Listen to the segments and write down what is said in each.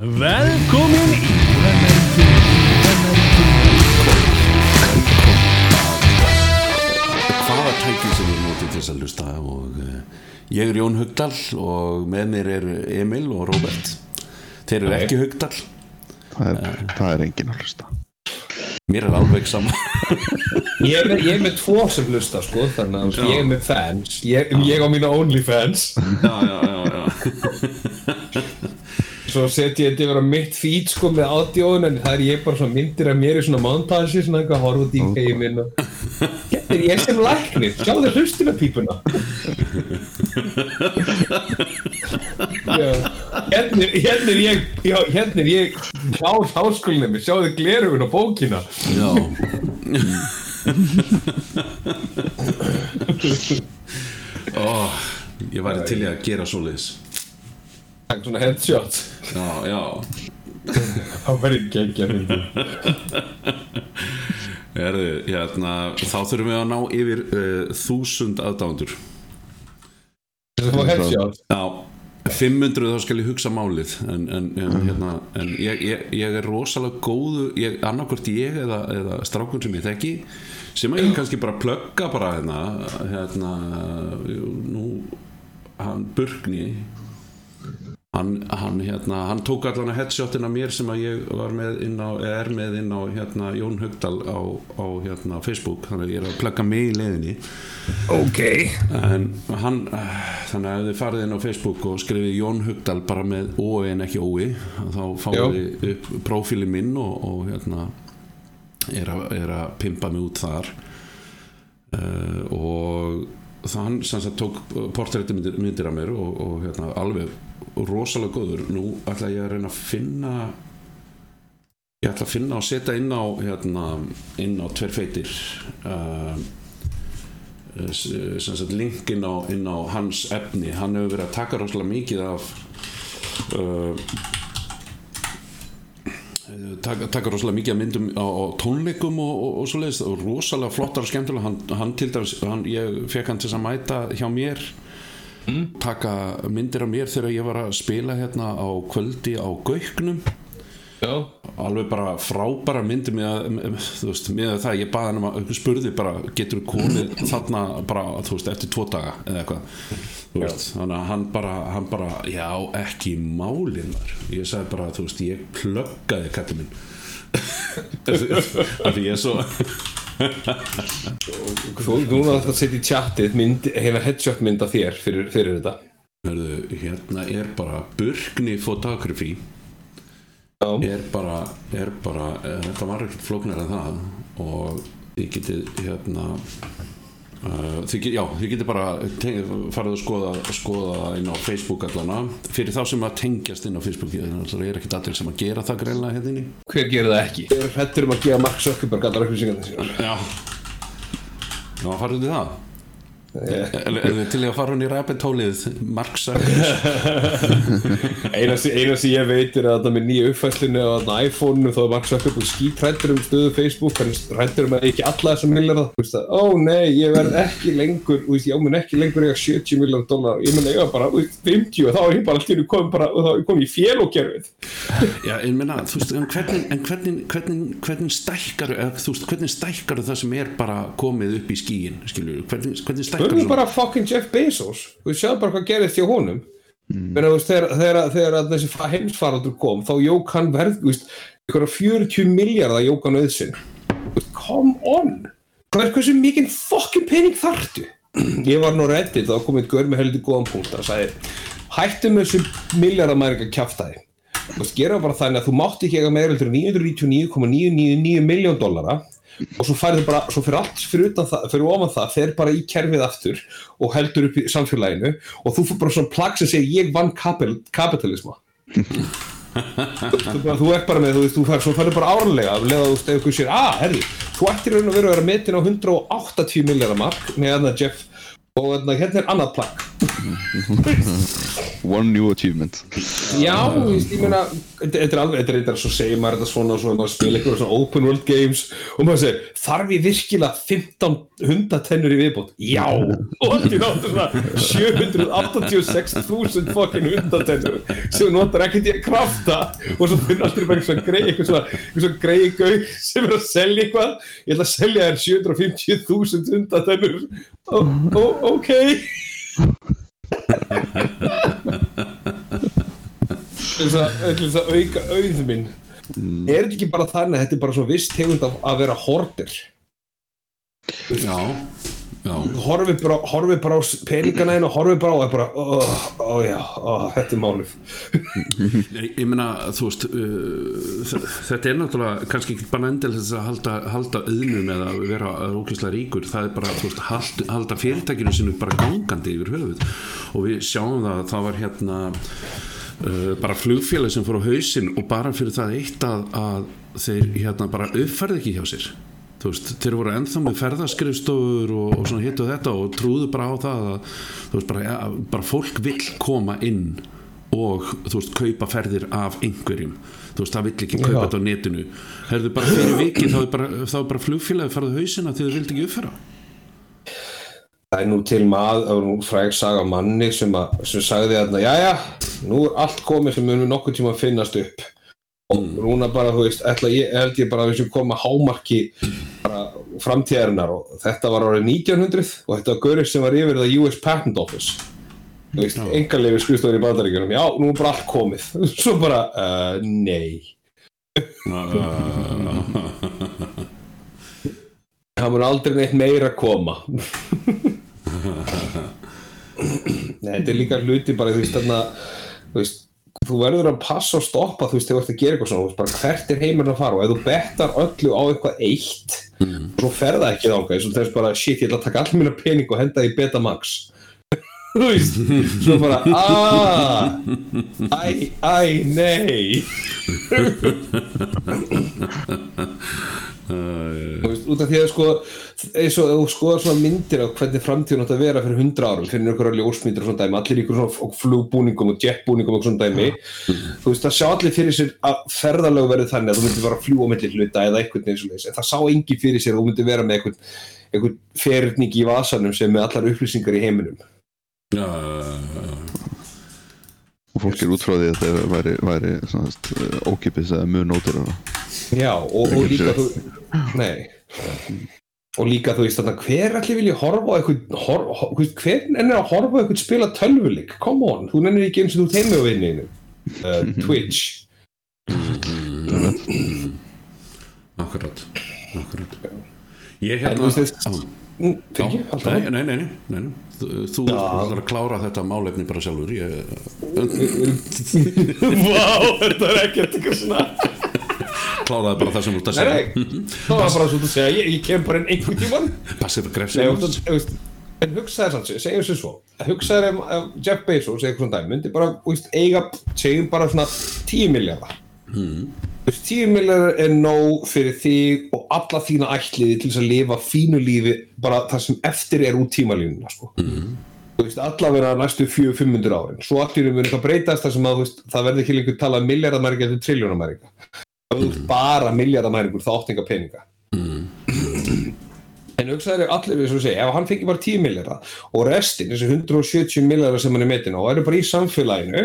Velkomin í hvaða tæki sem við notum til þess að hlusta og uh, ég er Jón Hugdal og með mér er Emil og Robert þeir eru ekki Hugdal. Það er, það er engin að hlusta. Mér er alveg sama. Ég er, ég er með tvo sem hlusta sko, þannig að ég er með fans. Ég, ég á mína OnlyFans. Já, já, já, já. Svo setjum ég þetta yfir á mitt feed sko með ádjóðun En það er ég bara svona myndir af mér í svona montage Svona eitthvað horfa út í heiminn og Hérna er ég sem læknir, sjáðu hlustina pípuna. Hérna er, hérna er ég, hérna er ég Hjá háskólinni, sjáðu glerugun og bókina. Já. Ó, ég væri til í að gera svoleiðis Svona headshot. Já, já. Það verður geggja myndir Herðu, hérna, þá þurfum við að ná yfir uh, þúsund aðdándur Þess að fá headshot? Já, 500 þá skal ég hugsa málið. En, en, en, hérna, en ég, ég, ég er rosalega góðu ég, annarkvort ég eða, eða strákun sem ég þekki sem að ég kannski bara plugga bara hérna, hérna nú hann Burgni hann, hann, hérna, hann tók allan að headshotin af mér sem að ég með á, er með inn á hérna, Jón Högdal á, á hérna, Facebook. Þannig að ég er að plugga mig í leiðinni. Ok. En hann þannig að ef þið farið inn á Facebook og skrifið Jón Hugdal bara með ói en ekki ói þá fáið þið upp prófíli minn og, og hérna er að, er að pimpa mig út þar. Uh, og þann sem sagt tók portrætti myndir, myndir af mér og, og hérna alveg rosalega góður. Nú ætla ég að reyna að finna ég ætla að finna og setja inn á hérna, inn á tver feitir uh, sem sagt link inn á, inn á hans efni. Hann hefur verið að taka rosalega mikið af uh, taka, taka rosalega mikið myndum á, á tónleikum og, og, og svo leiðist og rosalega flottar og skemmtilega hann, hann til dæmis, ég fekk hann til að mæta hjá mér taka myndir af mér þegar ég var að spila hérna á kvöldi á Gauknum. Já. Alveg bara frábæra myndir með, veist, með það ég baði hann um að spurði bara getur komið þarna bara veist eftir tvo daga eða eitthvað. Þannig að hann bara, hann bara já ekki málin var ég sagði bara þú veist ég pluggaði kallið minn. Af því ég er svo Þú, núna þetta setja í mynd, heila headshot mynd af þér fyrir, fyrir þetta. Hörðu, hérna er bara burkni fotografi er bara, er bara eh, þetta var ekkert flóknar en það. Og þið getið hérna þið, get, já, þið getið bara farið að skoða, skoða inn á Facebook allana fyrir þá sem að tengjast inn á Facebook það er ekkert allir sem að gera það greinlega hérna hver gerir það ekki? Ég er hrættur um að gefa Mark Zuckerberg allar upplýsingar þessi já. Já, farið þið það er, er, er þið til í að fara hún í rabbit hólið Mark Zuckerberg Eina sem ég veit er að þetta með nýja uppfæslinu á þarna iPhone-inu þá er Mark Zuckerberg skítrættur um stöðu Facebook hrættur um að ekki alla þessum að, ó nei, ég verð ekki lengur ég ámun ekki lengur eiga 70 miljard dólar ég mun eiga bara þú veist, 50 og þá er ég bara allt í einu komin bara og er ég í félókerfið. Já, en menna, þú veist, en hvernig, en hvernig, hvernig, hvernig stækkar, þú veist, hvernig stækkar það sem er bara komið upp í skíin, skilur, hvernig, hvernig stækkar Spurðu bara fucking Jeff Bezos. Þú sjáðu bara hvað gerðist hjá honum. Mm. Menna, veist, þegar, þegar, þegar að þessi fa- heimsfaraldur kom þá jók hann verð veist, einhverja 40 miljardar jók hann auðsinn. Come on. Hvað er hversu mikið fucking pening þartu ég var nú reddit þá kom einn gaur með heldur góðan punkt. Það sagði hættum með þessu miljardamæringa þú veist, gera bara þannig að þú mátt ekki eiga meira en 999,999 miljón dollara og svo færðu bara, svo fyrir allt fyrir það, fyrir ofan það, fer bara í kerfið aftur og heldur upp í samfélaginu og þú fyrir bara svona plagg sem segir ég vann kapital, kapitalisma. Þú, bara, þú ert bara með, þú veist, þú fær, svo færðu bara árlega að leða þú veist, ef ykkur sér, að, herri þú ættir raun og veru að vera metin á 180 miljardar mark með þarna Jeff og hérna er annað plagg. One new achievement. Já, þú ég meina þetta er alveg, þetta er svo segir maður þetta svona og svo maður spila eitthvað svona open world games og maður segir, þarf ég virkilega 15 hundatennur í viðbót? Já! Og allt í náttu svona 786.000 fokkin hundatennur sem notar ekkert í að krafta og svo finnir allir bara eitthvað greið eitthvað svona, eitthvað svona greið gaug sem er að selja eitthvað ég ætla að selja þér 750.000 hundatennur Ó- ó- ok til þess að, til þess að auka auð minn. Er þetta ekki bara þannig að þetta er bara svo viss tegund af að vera hortir já, já. Horfi bara, horfi bara á peningana einu og horfi bara á er bara, ó, ó já, ó, þetta er málið. Ég, ég meina, þú veist uh, þetta er náttúrulega kannski ekki bara endil þess að halda, halda auðnum eða vera ókvæslega ríkur. Það er bara, þú veist, hald, halda fyrirtækinu sinu bara gangandi yfir höfuð. Og við sjáum það að það var hérna uh, bara flugfélag sem fór á hausinn og bara fyrir það eitt að, að þeir hérna bara uppfærði ekki hjá sér. Þú veist, þeir voru ennþá með ferðaskrifstofur og, og svona hitt og þetta og trúðu bara á það að, þú veist, bara, ja, bara fólk vill koma inn og þú veist, kaupa ferðir af einhverjum. Þú veist, það vill ekki kaupa Já. þetta á netinu. Herðu bara fyrir viki þá er bara, bara flugfélagi farið hausina því þau vildi ekki uppfæra það er nú til maður, það var nú fræg saga manni sem, að, sem sagði að jæja, nú er allt komið sem munum nokkuð tíma að finnast upp. Og núna bara, þú veist, ætla ég held ég bara að við sem koma hámarki bara framtíðarinnar og þetta var árið 1900 og þetta var gaurið sem var yfir það US Patent Office. Þú veist, engarlefi skrifstofur í bandaríkjunum já, nú er bara allt komið. Svo bara, uh, nei það mun aldrei neitt meira koma. Nei, þetta er líka hluti bara, þú veist, þarna þú þú verður að passa og stoppa þú veist, þegar þú ert að gera eitthvað svona, bara hvert er heimurinn að fara og ef þú bettar öllu á eitthvað eitt svo fer það ekki þangað eins og þess bara, shit, ég ætla að taka allir mína pening og henda í Betamax. Þú veist, svo bara aaa æ, æ, nei út af því að sko eins og þú skoðar svona myndir af hvernig framtíðun átt að vera fyrir hundra árum fyrir einhverja ljósmyndir og svona dæmi, allir ykkur svona flugbúningum og jetbúningum og svona dæmi. Þú veist, það sjá allir fyrir sér að ferðalög verið þannig að þú myndir bara að fljúa milli hluta eða eitthvað eins og þess, en það sá engin fyrir sér að þú myndir vera með eitthvað, eitthvað ferning í vasanum sem með allar upplýsingar í heiminum. Já, og fólk er út frá því að þetta væri, væri ókipis eða mjög nótir Já, og, og líka þú Nei. Og líka þú veist þarna, hver allir vilja horfa hver ennir að horfa á eitthvað spila tölvuleik, come on, þú nennir ekki eins og þú teimur á vinninu uh, Twitch. Akkurat. Akkurat. Ég En hérna fyrir nei, nei, nei, nei. Þú, ætlar að klára þetta málefni bara sjálfur ég, Vá, þetta er ekkert eitthvað svona? Kláraði bara það sem þú ert að segja. Nei, það var bara svo að segja, ég, kem bara inn einhvern tímann. Passið þú veist, en hugsaði sanns, segjum sem svo hugsaði um uh, Jeff Bezos eitthvað svona dæmi, myndi bara, eiga segjum bara svona 10 miljardar mm. 10 miljardar er nóg fyrir þig og alla þína ætliði til þess að lifa fínu lífi bara það sem eftir er út tímalínuna sko. mm. þú veist, allavega næstu 400-500 árin. Svo allir mun eitthvað breytast þar sem að veist, það verður ekki lengur talað miljardamæringa eftir triljónamæringa ef þú ert bara miljardamæringur þá átt enga peninga. En hugsaður er allir við sem segja, ef hann fengi bara 10 miljardar og restin, þessi 170 miljardar sem hann er metin á, eru bara í samfélaginu,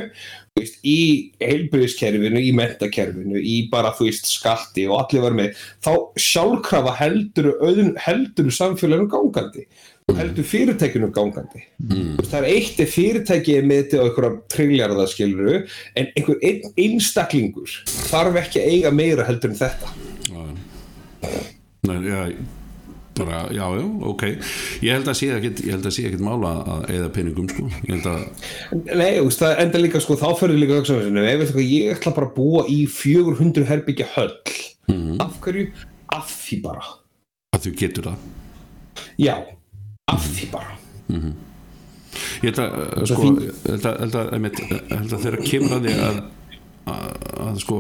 veist, í heilbriðiskerfinu, í mentakerfinu, í bara, þú veist, skatti og allir verður með, þá sjálfkrafa heldur heldur samfélaginu gangandi og heldur fyrirtækinu gangandi. Mm. Það er eitt er fyrirtæki er með þetta á einhverja trilljarða skiluru, en einhver ein, einstaklingur þarf ekki að eiga meira heldur en þetta. Nei, já, bara, já, já, ok. Ég held að sé ekkit, ég held að sé ekkit mála að eða peningum, sko. Ég að, Nei, þú veist, það enda líka sko, þá fyrir líka hugsa um ef veit hvað, ég ætla bara að búa í 400 herbyggja höll. Af hverju? Af því bara. Að þú getur það. Já, af því bara. Ég held að, uh, sko ég held að, held að, ég held að þeirra kemur að því að, að, að sko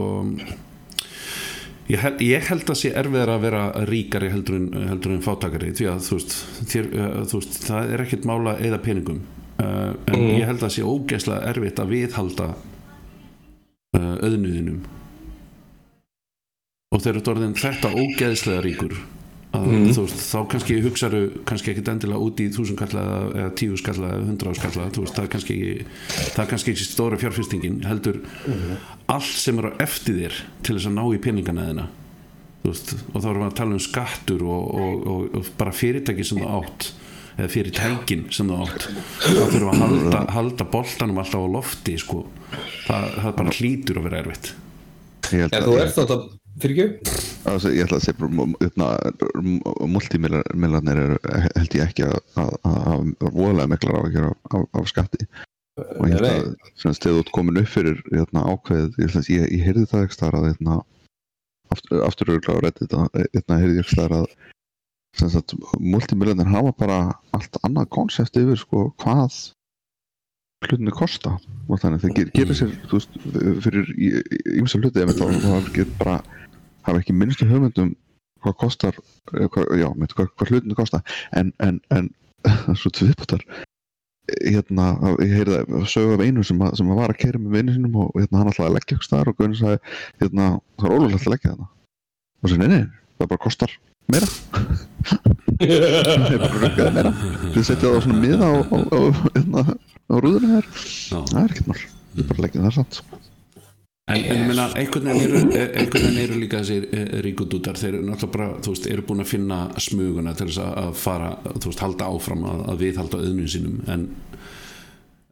Ég held, ég held að sé erfiðar að vera ríkari heldur en, heldur en fátakari því að þú veist, þér, uh, þú veist það er ekkert mála eða peningum. Uh, en mm. ég held að sé ógeðslega erfitt að viðhalda eh, uh, öðnuðinum og þeir eru orðin þetta ógeðslega ríkur að, þú veist, þá kannski hugsaðu kannski ekkit endilega út í þúsund kalla eða tíu skalla eða hundra skalla veist, það er kannski það er kannski ekki stóra fjárfyrstingin heldur allt sem er á eftir þér til þess að ná í peningana þeina veist, og þá erum við að tala um skattur og, og, og, og bara fyrirtæki sem það átt eða fyrirtækin sem það átt. Þá þurfum við að halda, halda boltanum alltaf á lofti sko. það, það bara hlýtur að vera erfitt. Ég að- þú ert þetta, fyrir ekki? Ég ætla að segja multimillarnir eru held ég ekki að hafa voðalega miklar áhyggjur af, af, af skatti. Og ég held að þegar þú ert komin upp fyrir hérna, ákveðið, ég, að- heyrði það ekki þar að hérna, aftur, aftur örgulega á reddit að hérna, heyrði ekki þar að semst, að multimillarnir hafa bara allt annað konsept yfir sko, hvað hlutinni kosta. Og þannig að ger, gerir sér veist, fyrir ímsa hluti þá hafa ekki bara hafa ekki minnstu hugmyndum hvað kostar eh, hvað, já, með hvað, hvað hlutinni kosta. En, en, en svo tviðbútar hérna, ég heyrði að sögu af einu sem, að, sem að var að keira með vinnu sinum og hérna, hann ætlaði að leggja ykkur staðar og Gunni sagði, hérna, það er ólulegt að leggja þarna. Og svo, nei, nei, það bara kostar meira. Það er bara rökkaði meira. Þið setja það á svona miða á, á, á, hérna, á Já. það er ekkert mál, þið bara leggja það samt En, en ég meina, einhvern veginn eru, veginn eru líka þessir eh, ríkudútar, þeir eru náttúrulega bara, þú veist, eru búin að finna smuguna til þess að- fara, þú veist, halda áfram að, að viðhalda auðnum sínum, en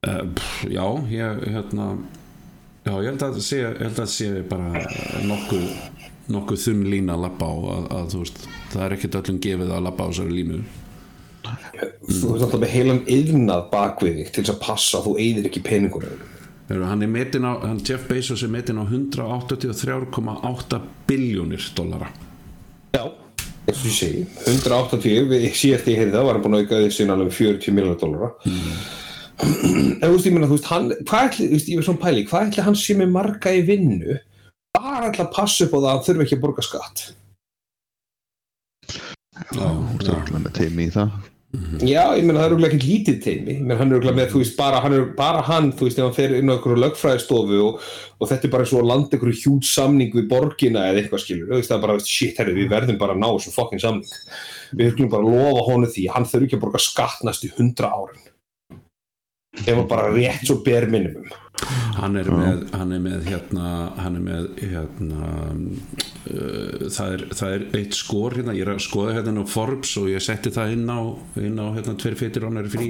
uh, pff, já, ég, hérna, já, ég held að sé, held að sé bara nokkuð, nokkuð þunn lína að labba á að, að, þú veist, það er ekkert öllum gefið að labba á þessari línu. Þú ert alltaf með heilan yðnað bakvið þig til þess að passa að þú eyðir ekki peningunum. Heyrðu, Hann er metin á, hann Jeff Bezos er metin á 183,8 biljónir dollara. Já eins og ég segi, 180 við síðast ég heyrði það var hann búin að auka þessi alveg um 40 miljonar dólara en þú veist ég meina þú veist hann, hvað ætli, þú veist ég veist svona pæli hvað ætli hann sé með marga í vinnu bara ætla að passa upp á það að þurfi ekki að borga skatt? Já, Þú ert örugglega með teimi í það Já, ég meina það er auðvitað ekki lítið teimi meina hann er auðvitað með, þú veist, bara hann, er, bara hann þú veist, ef hann fer inn á einhverju lögfræðistofu og, og þetta er bara svo að landa einhverju hjút samning við borgina eða eitthvað skilur þú veist, það er bara, shit, herri, við verðum bara að ná þessu fokkin samning. Við höfum bara að lofa honum því að hann þurfi ekki að borga skatt næstu hundra árin. Ef hann bara rétt svo ber minimum hann er með, hann er með hérna, hann er með hérna uh, það, er, það er eitt skor hérna, ég er að skoða hérna á Forbes og ég setti það inn á, inn á hérna tveir feitir hann er frí.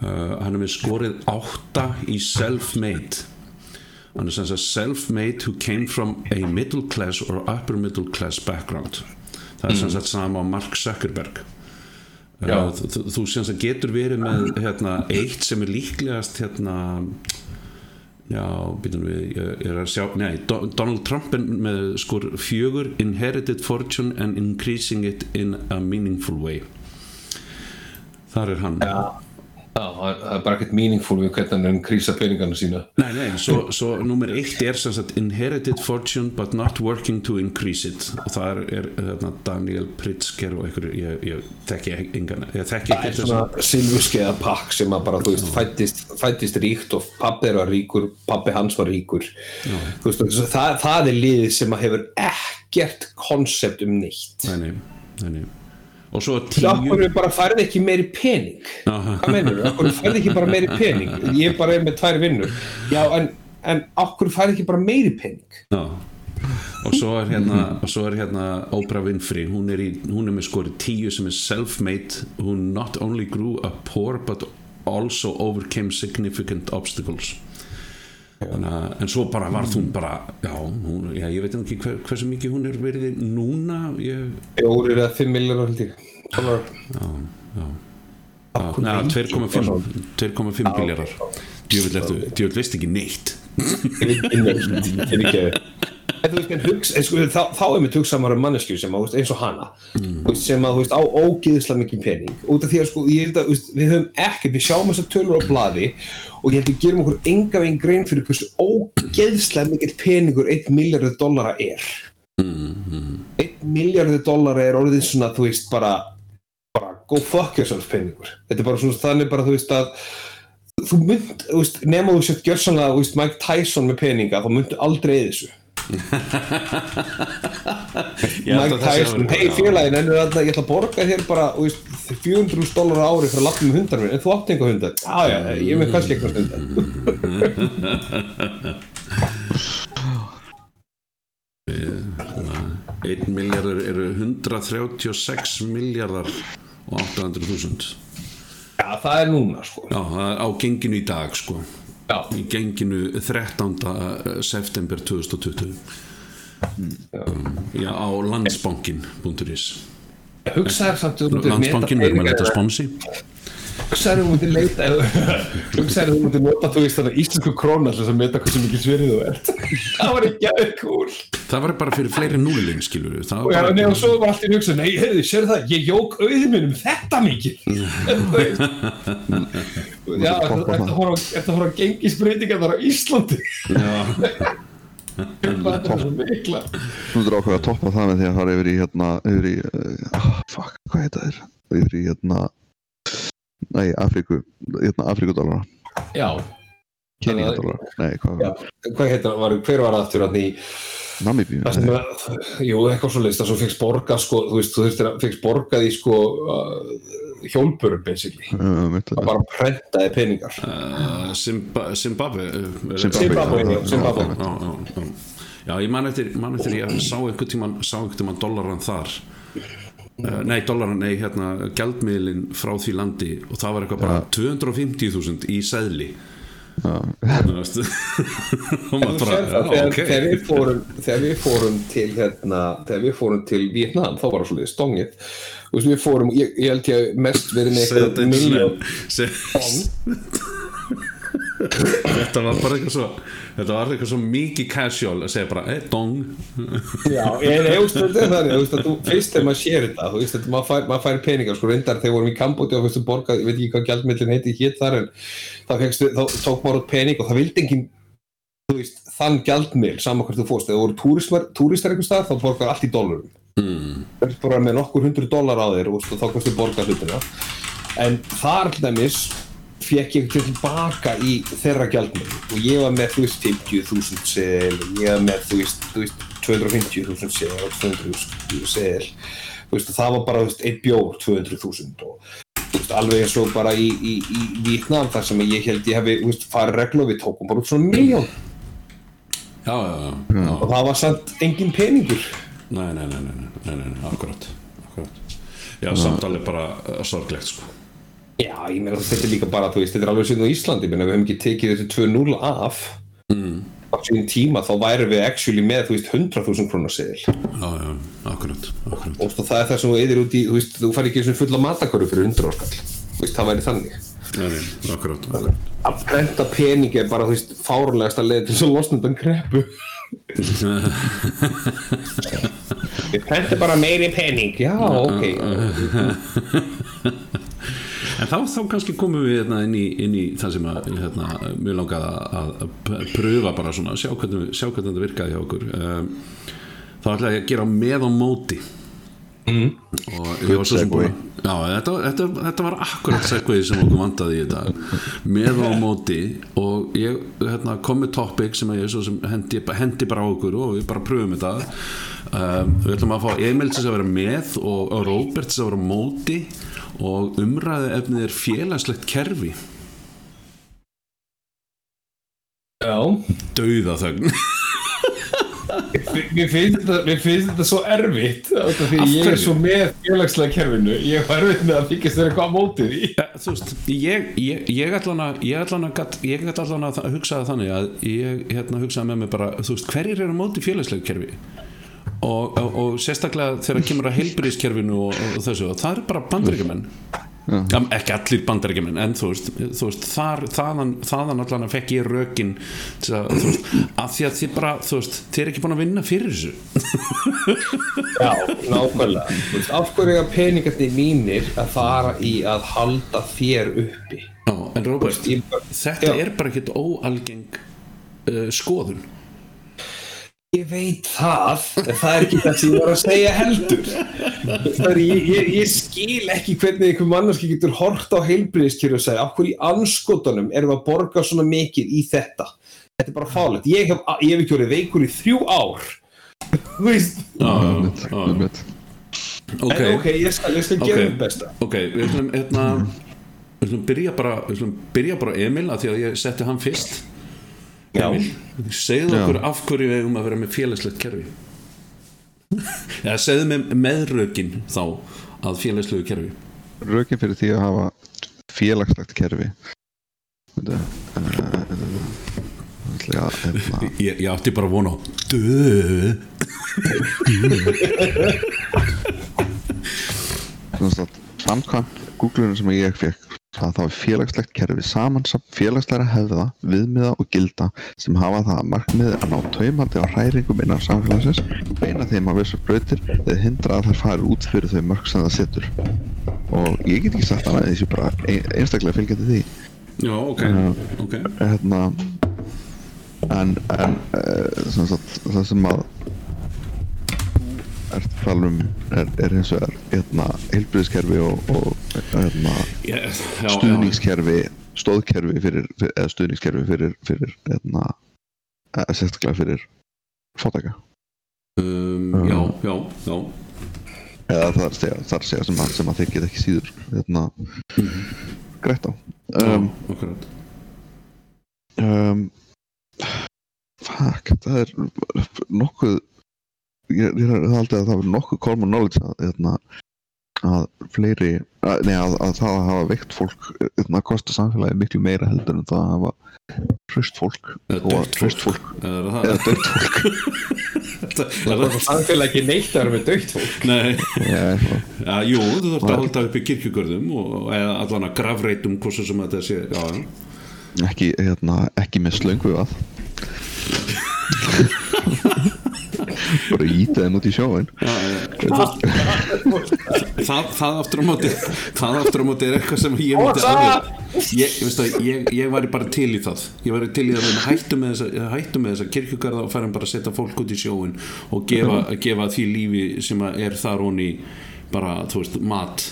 Uh, hann er með skorið 8 í self-made. Hann er sem sagt self-made who came from a middle class or upper middle class background. Það er sem sagt sama á Mark Zuckerberg. Já. Uh, þú, þú- þú getur verið með hérna, eitt sem er líklegast hérna já, býtum við ég, er að sjá, nei, Do Donald Trump er með skor fjögur inherited fortune and increasing it in a meaningful way. Þar er hann. Já, það er bara ekkert meaningful við hvernig hann að krísa peningana sína. Nei, nei, svo, svo nummer eitt er sem sagt inherited fortune but not working to increase it. Og það er, þarna, Daniel Pritzker og einhverju, ég, ég þekki engan, Það er svona silfurskeiða pakk sem að bara, þú veist, fættist, fættist ríkt og pabbi var ríkur, pabbi hans var ríkur. Veist, það, það er liðið sem að hefur ekkert konsept um neitt. Nei, nei, nei, nei. Og svo tíu okkur bara færði ekki meiri pening? Hvað meinur þú, okkur færði ekki bara meiri pening? Ég bara er með tvær vinnur. Já, en, en okkur færði ekki bara meiri pening? Já. og svo er hérna svo er hérna Oprah Winfrey. Hún er, í, hún er með skori tíu sem er self-made. Who not only grew up poor but also overcame significant obstacles að- en svo bara var hún bara já, hún, já ég veit ekki hver, hversu mikið hún er verið núna ég, fjórir eða fimm miljonar held ég. Svona- já, já. Af hverju Já, ríkir 2,5 svona? 2,5 biljarar djúvill veist ekki neitt. En þú veist, en hugsa, en sko, þá, þá er mér hugsamar um mannesku sem að, eins og hana. Veist, sem að, á ógeðslega mikið pening. Út af því að, sko, að, við höfum ekkert, við sjáum þessar tölur á blaði og ég held að við gerum okkur enga veginn grein fyrir hversu ógeðslega mikið peningur 1 miljardur dollara er. 1 miljardur dollara er orðið svona, þú veist, bara bara go fuck yourself peningur. Þetta er bara svona, þannig bara, þú veist, að þú mynd, nema þú sett gjörsanlega, Mike Tyson með peninga, þá myndu aldrei þessu hei félagin en ég ætla að borga þér bara veist, 400 dólar á ári fyrir að lappa með hundar minn en þú átt einhver hundar já já, ég er með kannski eitthvað hundar 1 miljardar eru 136 miljardar og 800.000 já það er núna sko. Já, það er á genginu í dag sko Já. í genginu 13. september 2020 já, já á landsbankin.is hugsaður samt um landsbankin verður með þetta sponsi hugsaður um að leita hugsaður um að nota þú veist þannig íslensku krónar sem meta hversu mikið sverið þú ert. Það var ekki aðeins cool það var bara fyrir fleiri núlin skilur og, ja, nei, og svo var allt í hugsa nei, heyrðu, sér það, ég jók auðið minn um þetta mikið. Já, þetta fór að gengisbreytinga þar á Íslandi? Já. Það er svo mikla? Þú þurfa okkur að toppa það með því að fara yfir í hérna, yfir í, uh, fuck, hvað heit það er? Yfir í hérna, nei, Afríku, hérna, Afríkudólara. Já. Kenijadólara, nei, hvað var það? Hvað heit það, hver var aftur hann í Namibíu? Jú, eitthvað svo leist að svo fegst borgað sko, þú veist, þú þurftir að fegst borgað í sko uh, hjólpurum basically uh, það bara prentaði peningar uh, Zimbabwe Zimbabwe, Zimbabwe, Zimbabwe. Já, já, já. já, ég man eftir, man eftir ég sá einhvern tíman, sá einhvern tíman dollaran þar uh, nei, dollaran, nei, hérna gældmiðlin frá því landi og það var eitthvað bara 250.000 í sæðli þegar við fórum þegar við fórum til hérna, þegar við fórum til Vietnam þá var það svolítið stongið. Við fórum, ég, ég held ég að mest verið með eitthvað miljón þetta var bara eitthvað svo þetta var eitthvað svo mikið casual að segja bara, eh, dong. Já, ég veist þetta er þannig, þú veist að þú fyrst þegar maður sér þetta, þú veist að maður fær, maður fær peningar, sko reyndar þegar vorum í Kambóti og fyrstu borga, ég veit ekki hvað gældmillin heiti hétt þar en þá, fegstu, þá tók maður út pening og það vildi engin þú veist, þann gældmill saman hvert þú fórst, þegar voru túristar einhver stað, þá borgar allt í dólarum mm. það er bara með nokkur hundru dólar á þér og þá kannstu borga hlutina. En þar alldeles fekk ég til tilbaka í þeirra gjaldmjög og ég var með þú veist 50.000 sel ég var með þú veist, veist 250.000 sel og 200.000 sel þú veist það var bara þú veist einn bjór 200.000 og þú veist alveg eins og bara í, í, í Vítnam þar sem ég held ég hefði þú veist farið reglu og við tókum bara út svona miljón já, já, já, og það var samt engin peningur nei, nei, nei, nei, nei, nei, nei akkurat, akkurat já, samtalið bara uh, sorglegt sko Já, ég meina þetta er líka bara, þú veist, þetta er alveg síðan á Íslandi, menn að við hefum ekki tekið þessi 2-0 af mm. á síðan tíma, þá væri við actually með, þú veist, 100.000 krónar seðil. Já, já, akkurat, akkurat. Og það er það sem þú eðir út í, þú veist, þú fær ekki eins og fulla matakörðu fyrir 100 áskall, þú veist, það væri þannig. Nei, nei, akkurat, akkurat. Að brenda peningi er bara, þú veist, fárlegast að leiða til svo losnundan kreppu. Við brendum bara meiri pening, já, ok. En þá, þá kannski komum við hérna, inn, í, inn í það sem að, hérna, mjög langaði að, að pröfa bara svona, sjá hvernig, sjá hvernig þetta virkaði hjá okkur. Um, þá ætlaði ég að gera með á móti. Mm. og ég var svo sem búin þetta, þetta, þetta var akkurat segveið sem okkur vandaði í þetta. Með á móti og ég hérna, kom með topic sem ég sem hendi, hendi bara á okkur og við bara pröfum þetta. Um, við ætlum að fá Emil til að vera með og, og Robert til að vera móti og umræði efnið er félagslegt kerfi. Já. Dauða þögn Mér finnst þetta, svo erfitt því ég er svo með félagslega kerfinu. Ég var erfitt með að fíkast þeirra hvað mótið í Þú veist, ég, ég, ég ég ætlan að, hugsa þannig að ég hérna, hugsaði með mig bara veist, hverjir eru mótið félagslega kerfi og, og, og sérstaklega þegar kemur að heilbyrðiskerfinu og, og þessu og það er bara bandaríkjumenn ja, ekki allir bandaríkjumenn en þú veist, þú veist þar, þaðan, þaðan allan að fekk ég rökin að, veist, að því að þið bara þú veist, þið er ekki búin að vinna fyrir þessu. Já, nákvæmlega. Af hverju er peningarnir mínir að fara í að halda þér uppi? Já, en Róbert, þetta já. er bara ekkit óalgeng uh, skoðun Ég veit það, en það er ekki það sem ég var að segja heldur. Er, ég, ég, ég skil ekki hvernig einhver mannarski getur hort á heilbriðiskjöru og segja okkur í anskotanum erum við að borga svona mikið í þetta. þetta er bara fálegt ég hef, ég hef ekki verið veikur í þrjú ár þú veist Já, já, já. en ok, ég skal, ég skal Ok. gera þetta besta ok, við ætlum hérna Við ætlum byrja bara, við ætlum byrja bara á Emil af því að ég setti hann fyrst Já. okkur af hverju við eigum að vera með félagslegt kerfi? Eða segðu með meðrökin þá að félagslegu kerfi. Rökin fyrir því að hafa félagslegt kerfi. Þetta ætla ég að hérna, ég, ég átti bara að vona á sagt, samkvæmt Google-unum sem ég fekk að það er félagslegt kerfi samansamt félagslegra hefða, viðmiða og gilda sem hafa það að markmiði að ná taumaldi á hræringum innan samfélagsins beina þeim á vissar brautir eða hindra að þær fari út fyrir þau mörg sem það setur og ég get ekki sagt annað en þessi bara ein- einstaklega fylgjandi því Já, ok, Já. ok hérna en, en uh, sem sagt, það sem að er talum er, er hins vegar hérna, heilbriðskerfi og, og hérna, ég, já, já, stuðningskerfi stóðkerfi fyrir, fyrir eða stuðningskerfi fyrir, fyrir hérna, eða sérstaklega fyrir fátæka? Um, já, já, já. Eða að segja, að segja sem, að, að þeir geta ekki síður hérna, greitt á. Já, um, akkurat. um, fuck, það er nokkuð ég, er haldið að það er nokkuð common knowledge að, hérna, að fleiri að, nei, að, að það að hafa veikt fólk hérna, kosta samfélagi miklu meira heldur en það að hafa hraust fólk Eða hraust fólk. Eða er dögt fólk. Það er er það- samfélag ekki neitt að vera með dögt fólk. Nei, já, jú, þú þarfst að halda upp í kirkjugörðum og, eða allan að grafreitum hversu sem þetta sé já, já. ekki, hérna, ekki með slöngu að bara íta þeim út í sjóin Já, já. það, það aftur á móti það aftur á móti er eitthvað sem ég myndi alveg ég, veistu, ég, ég væri bara til í það. Ég væri til í að við hættum með þessa, þessa kirkjugarða og færum bara að setja fólk út í sjóin og gefa, gefa því lífi sem að er þar honi bara, þú veist, mat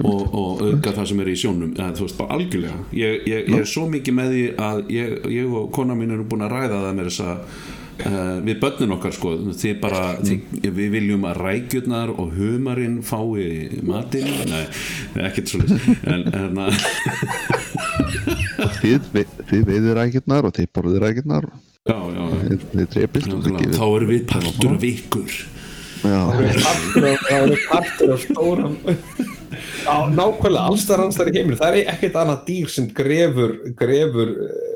og, og auðga það sem er í sjónum. Eða, þú veist, bara algjörlega. Ég, ég, ég er svo mikið með því að ég, ég og kona mín erum búin að ræða það með þess að Uh, við börnin okkar sko þið bara, þið, við viljum að rækjurnar og humarinn fái matinn, nei, ekkert svo en, að þið, þið veiðir rækirnar og þið borðið rækirnar já, já, þið, þið gefið þá erum við partur af ykkur það eru partur af stóran á nákvæmlega. Allstar anstar í heiminu það er ekkert annað dýr sem grefur grefur eh,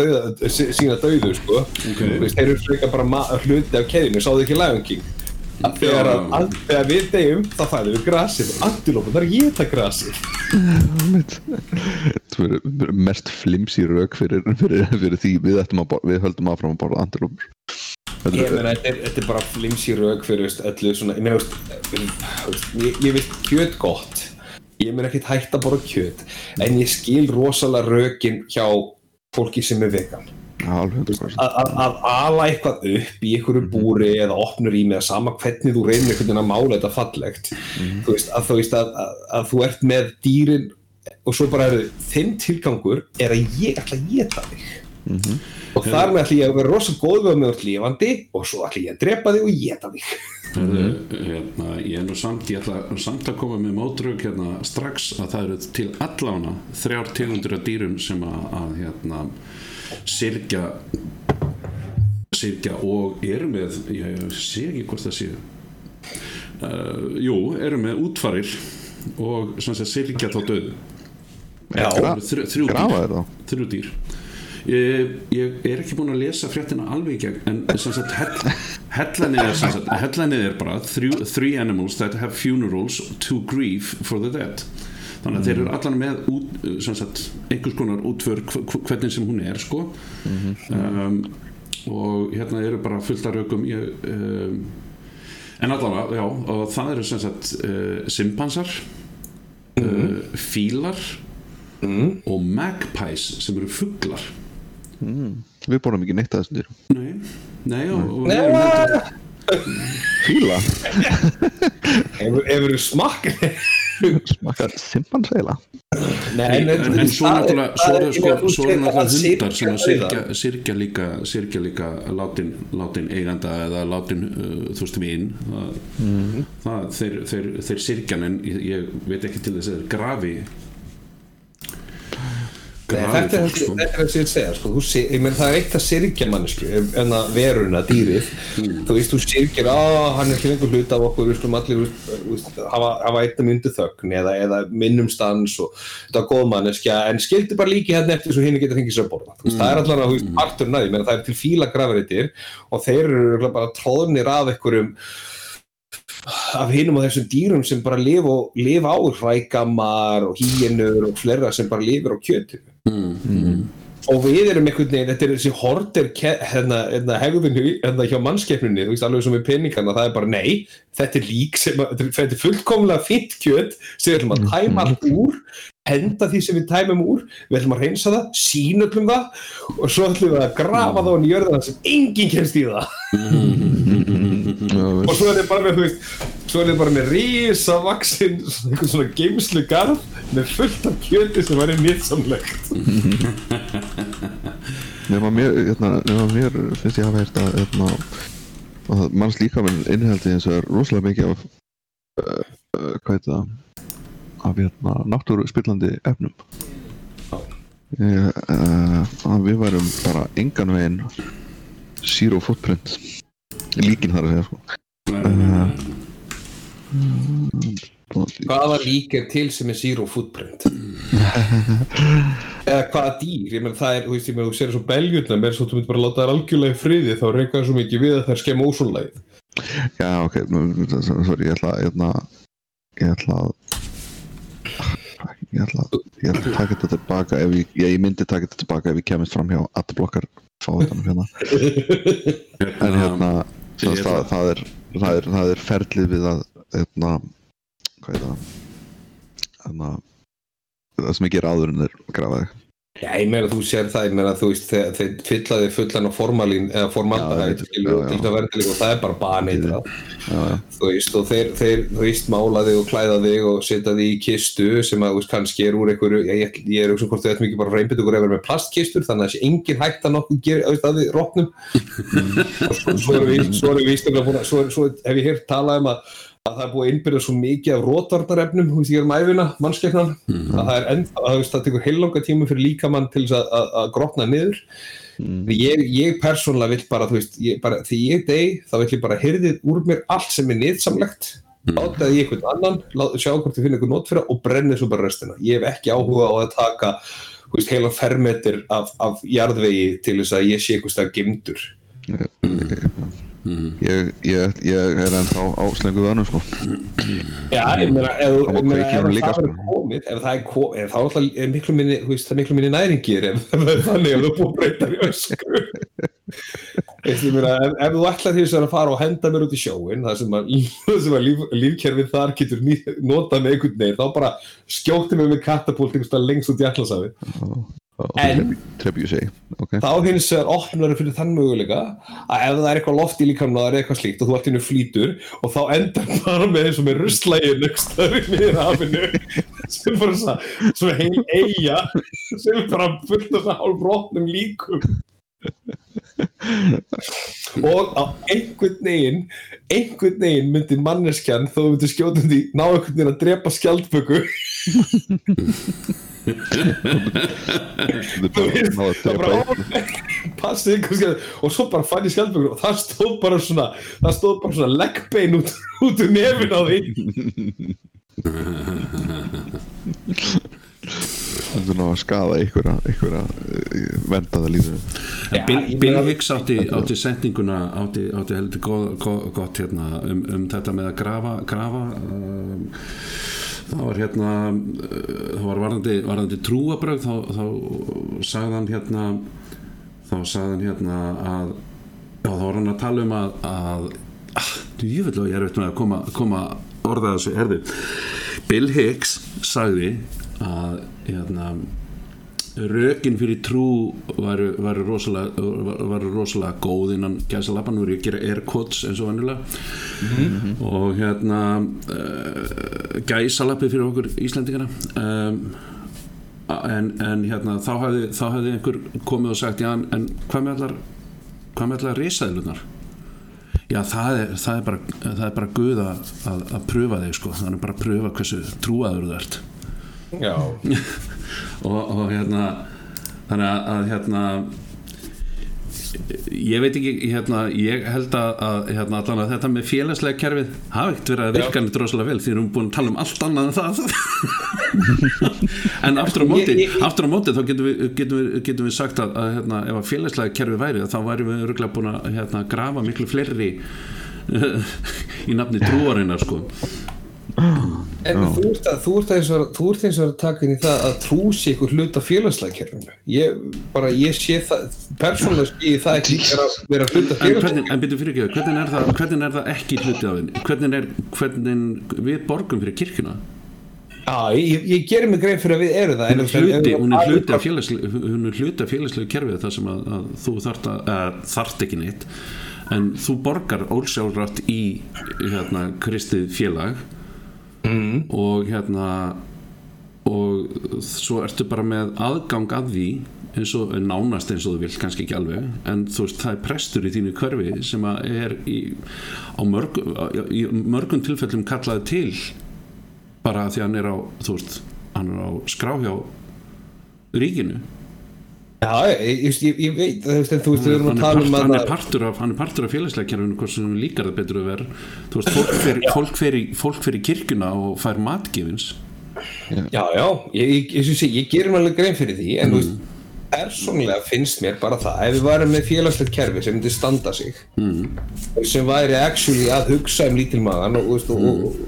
dauða, sí- sína dauðu sko. Veist, þeir eru frekar bara hluti af keðinu sáðu ekki Lion King. Að þegar, að, að, þegar við deyjum þá fæðum við grasið og andilófum þar geta grasið. Það er mest flimsi rauk fyrir, fyrir, fyrir því við, ættum að, við höldum áfram að borða antilópur. Ég meina þetta er, þetta er bara flimsi rauk fyrir veist, öllu svona ég, meina, veist, ég, ég veit kjöt gott. Ég meina ekkert hægt að borða kjöt en ég skil rosalega rökin hjá fólki sem er vegan. Alveg 100% að ala eitthvað upp í einhverju búri eða opnur í með sama hvernig þú reynir einhvern veginn að mála þetta fallegt. Þú veist að þú veist að, að, að þú ert með dýrin og svo bara er þinn tilgangur er að ég ætla að geta þig og þar með ætla ég að vera rosa góð við að með öll lifandi og svo ætla ég að drepa þig og geta þig. Herðu, hérna, ég er nú samt ég ætla samt að koma með mótrök hérna strax að það eru til allána þrjár tegundur af dýrum sem að, að hérna sirkja sirkja og eru með ég sé ekki hvort það sé uh, jú, eru með útfarir og sem sagt sirkja þá döðu þrjú, dýr, ég, ég er ekki búin að lesa fréttina alveg gegn en sem sagt hell, hellanið er sagt hellanið er bara three, three animals that have funerals to grieve for the dead. Þannig að þeir eru allan með út, sagt, einhvers konar hv- hvernig sem hún er sko. Um, og hérna eru bara fullt af rökum ég, um, en allavega, já og það eru uh, simpansar uh, fílar og magpies sem eru fuglar við borðum ekki neitt að þessum dýrum. Nei, nei og, og erum heldur- fíla, ef eru smakk smakka simpansæla Nei, en, en- en, svo er- náttúrulega sko, hundar sem að syrgja, syrgja líka syrgja líka látin, látin eiganda eða látin uh, þú veist mín. Það, Mhm. það, þeir, þeir, þeir syrgjan en ég, ég veit ekki til þess að þeir Nei, grafi þetta er sko. það sem ég segja sko. Sé- ég menn, það er eitt að syrgja mannesku en að veruna, dýrið. Þú veist, þú syrgir, á, hann er ekki lengur hluta af okkur, við skulum allir veist, hafa, hafa einna myndu þögn eða, eða minnumstans og þetta er góð manneskja. En skildi bara líki hérna eftir svo hinn getur fengið sér að borða. Veist, það er allan að, þú veist, partur næði það er til fíla grafreitir og þeir eru bara tróðnir af einhverjum af hinum og þessum dýrum sem bara lifa, á hrækamar og hýjenur og flera sem bara lifir á kjötu og við erum einhvern veginn, þetta er þessi horter hérna, hérna hegðun hérna hjá mannskeppninni, þú veist alveg sem við peningana það er bara nei, þetta er lík sem þetta er- þetta fullkomlega fint kjöt sem við ætlum að tæma allt úr henda því sem við tæmum úr við ætlum að reynsa það, sínöllum það og svo ætlum við að grafa það og njörða það sem enginn kemst í það. Og svo er þið bara með, þú veist svo er þið bara með rísa vaksin eitthvað svona geimslu garð með fullt af kjöti sem væri nýtsamlegt nema mér, hérna, nema mér finnst ég hafa heyrt að hérna, að manns líkaminn innihaldi eins og er rosalega mikið af uh, uh, hvað heit það af hérna, náttúru spillandi efnum. Ég, uh, að við værum bara engan veginn zero footprint. Líkin þar að segja sko. Uh, hvaða lík er til sem er zero footprint? Eða hvaða dýr? Ég menn það er, þú veist, ég menn þú sér svo beljutna með svo þú myndir bara láta þær algjörlega í friði þá reyka svo mikið við að þær skemma ósónlægið Já, ok, nú- sorry, ég ætla, ég ætla, ég ætla að, ég ætla að, ég ætla að taka þetta tilbaka ef ég, ég myndi taka þetta tilbaka ef ég kemist fram hjá adblockar fáðanum hérna, en hérna, það, það, það, er, það, er, það er ferlið við að, hérna, hvað er það, hérna, það sem ég ger áður en þeir grafa þig. Já, ég meina þú sér það, ég meina þú veist þeir, þeir fyllaði fullan á formalín eða Já, formaldaðið já, til já, já. að verða til og það er bara baneitra Já, já, þú veist og þeir, þeir þú veist mála þig og klæða þig og setja þig í kistu sem að þú veist kannski er úr einhverju ég, ég, er auðvitað hvort þau ættum ekki bara reynbytt okkur eða með plastkistur þannig að þessi engin hægt að nokkuð gera þú veist að við rotnum og svo, svo erum við svo erum við ístöfla búin að svo, svo hef ég heyrt talað um að að það er búið að innbyrja svo mikið af rótvarnarefnum, þú veist, ég er um æfina, mannskeppnan, að það er enda, að það tekur heillanga tíma fyrir líkamann til þess að, að, að grotna niður. Ég, ég persónulega vill bara, þú veist, ég bara, því ég deg, þá vill ég bara hyrðið úr mér allt sem er niðsamlegt, láta það í einhvern annan, lá- sjá hvort ég finn einhvern nót fyrir og brenni svo bara restina. Ég hef ekki áhuga á að taka, þú veist, heilan fermetir af, af jarðvegi til þess að ég sé einhvers stað gemdur. ég, ég, ég er ennþá á slengu vönu, sko. Já, ég meina, ef, ef líka, það er sko. komið, ef það er komið, ef það alltaf miklu minni, minni næringir ef það er þannig ef þú búið að breyta í ösku. Ef, ef þú ætlar því að fara og henda mér út í sjóin, það sem að, sem að líf, lífkerfið þar getur notað með einhvern veginn, þá bara skjótti mig með katapult lengst út í allasafi. En- Trebjúsi, ok. Þá hins vegar opnar fyrir þann möguleika að ef það er eitthvað loft í líkamna eða eitthvað slíkt og þú ert innu flýtur og þá endar bara með eins og með ruslægin nögstaður niður hafinu sem bara svona, svona heil eiga sem er bara fullt af svona hálfrótnum líkum. Og á einhvern veginn einhvern veginn myndi manneskjan þó myndi skjóta því ná einhvern veginn að drepa skjaldböku Að að það passið ykkur og svo bara fann ég skjaldböku og það stóð bara svona það stóð bara svona leggbein út, út úr nefin á því Þetta er ná að skaða einhverja, einhverja uh, vendaða lífið. Já, Bill, Hicks átti, átti sendinguna átti, átti heldur gott, gott, gott hérna, um, um þetta með að grafa, grafa um, það var hérna uh, það var varðandi, varðandi trúabröð þá, þá sagði hann hérna þá sagði hann hérna að já, þá var hann að tala um að, að ah, ég vil að ég er veit með að koma, koma orða þessu, herði Bill Hicks sagði að hérna rökin fyrir trú varu, varu, rosalega, varu, varu rosalega góð innan gæsalappan, nú er ég að gera air quotes eins og vannilega og hérna uh, gæsalappi fyrir okkur Íslendingana. Um, en, en hérna þá hefði, þá hefði einhver komið og sagt já en, hvað með allar hvað með allar risaðlunar já það er, það er bara það er bara guð að, að, að pröfa þig sko. Þannig bara að pröfa hversu trúaður þú ert. Já, og, og hérna þannig að, að hérna ég veit ekki hérna, ég held að, hérna, allan að þetta með félagslega kerfið hafa ekkert verið að virka nýtt rosalega vel því við erum búin að tala um allt annað en það. En aftur á móti Ég- ég- aftur á móti þá getum við, getum við, getum við sagt að, að hérna, ef að félagslega kerfið væri þá væri við örgulega búin að hérna, grafa miklu fleiri í nafni trúarinnar sko en þú ert, að, þú, ert og, þú ert eins og að taka inn í það að trú sé ykkur hluta félagslega kerfinu ég, bara, ég sé það persónulega sé ég það ekki vera, vera hluta En, félagslega hvernig, en byrju fyrir ekki, hvernig er, það, hvernig er það ekki hluti af henni? Hvernig er, hvernig við borgum fyrir kirkuna? Já, ég, ég gerir mig grein fyrir að við erum það Hún en er hluti, hún er hluti af af félagslegu kerfið þar sem að, að þú þart að, að þart ekki neitt. En þú borgar ólsjálfrátt í hérna kristið félag mm. og hérna og svo ertu bara með aðgang að því eins og nánast eins og þú vilt kannski ekki alveg en þú veist það er prestur í þínu körfi sem er í, mörg, í mörgum tilfellum kallaði til bara því hann er á þú veist, hann er á skrá hjá ríkinu Já, ég, ég, ég, veit þú veist, þú veist, við erum að tala um að hann er partur af félagslega kerfinu hvort sem líkar það betur að vera. Þú veist, fólk fer, fólk fer, í, fólk fer í kirkuna og fær matgefins Já, já, ég, ég, mér alveg grein fyrir því en þú veist, persónulega finnst mér bara það ef við varum með félagslegt kerfi sem myndi standa sig mm. sem væri actually að hugsa um lítilmagan og, veist, og,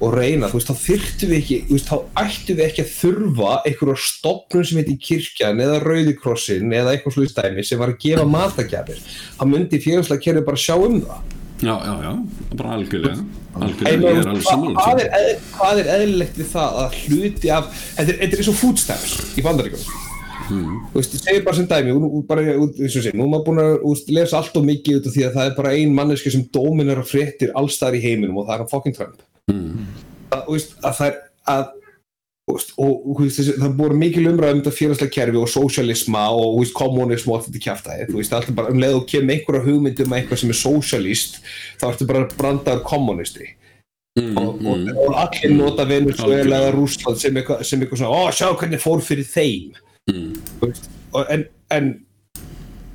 og, reyna, þú veist, þá þyrftum við ekki þú veist, þá ættum við ekki að þurfa einhverja stopnum sem heiti kirkjan eða rauðikrossin eða eitthvað slúið stæmi sem var að gefa matagjafir þá myndi félagslega kerfi bara sjá um það. Já, já, já, bara algjörlega. Algjörlega, ég er alveg sammála hvað, er, eðlilegt við það að hluti af þetta er, eins og foodsteps í bandaríkjum Hmm. þú veist, ég segir bara sem dæmi nú er maður búin að úst, lesa allt og mikið út af því að það er bara ein manneski sem dóminar að fréttir allstar í heiminum og það er hann fucking Trump Hmm. að, að það er að og það búið mikil umræð um þetta félagslega kerfi og sósialisma og kommunism og allt þetta kjæftæði þú veist, alltaf bara um leið og kemur einhverja hugmyndi um eitthvað sem er sósialist þá ertu bara brandaður kommunisti Mm, og, og, mm. og allir nota Venezuela Algjörlega. eða Rússland sem eitthvað, sem eitthvað svona, ó sjá hvernig fór fyrir þeim Mm. Veist, og, en, en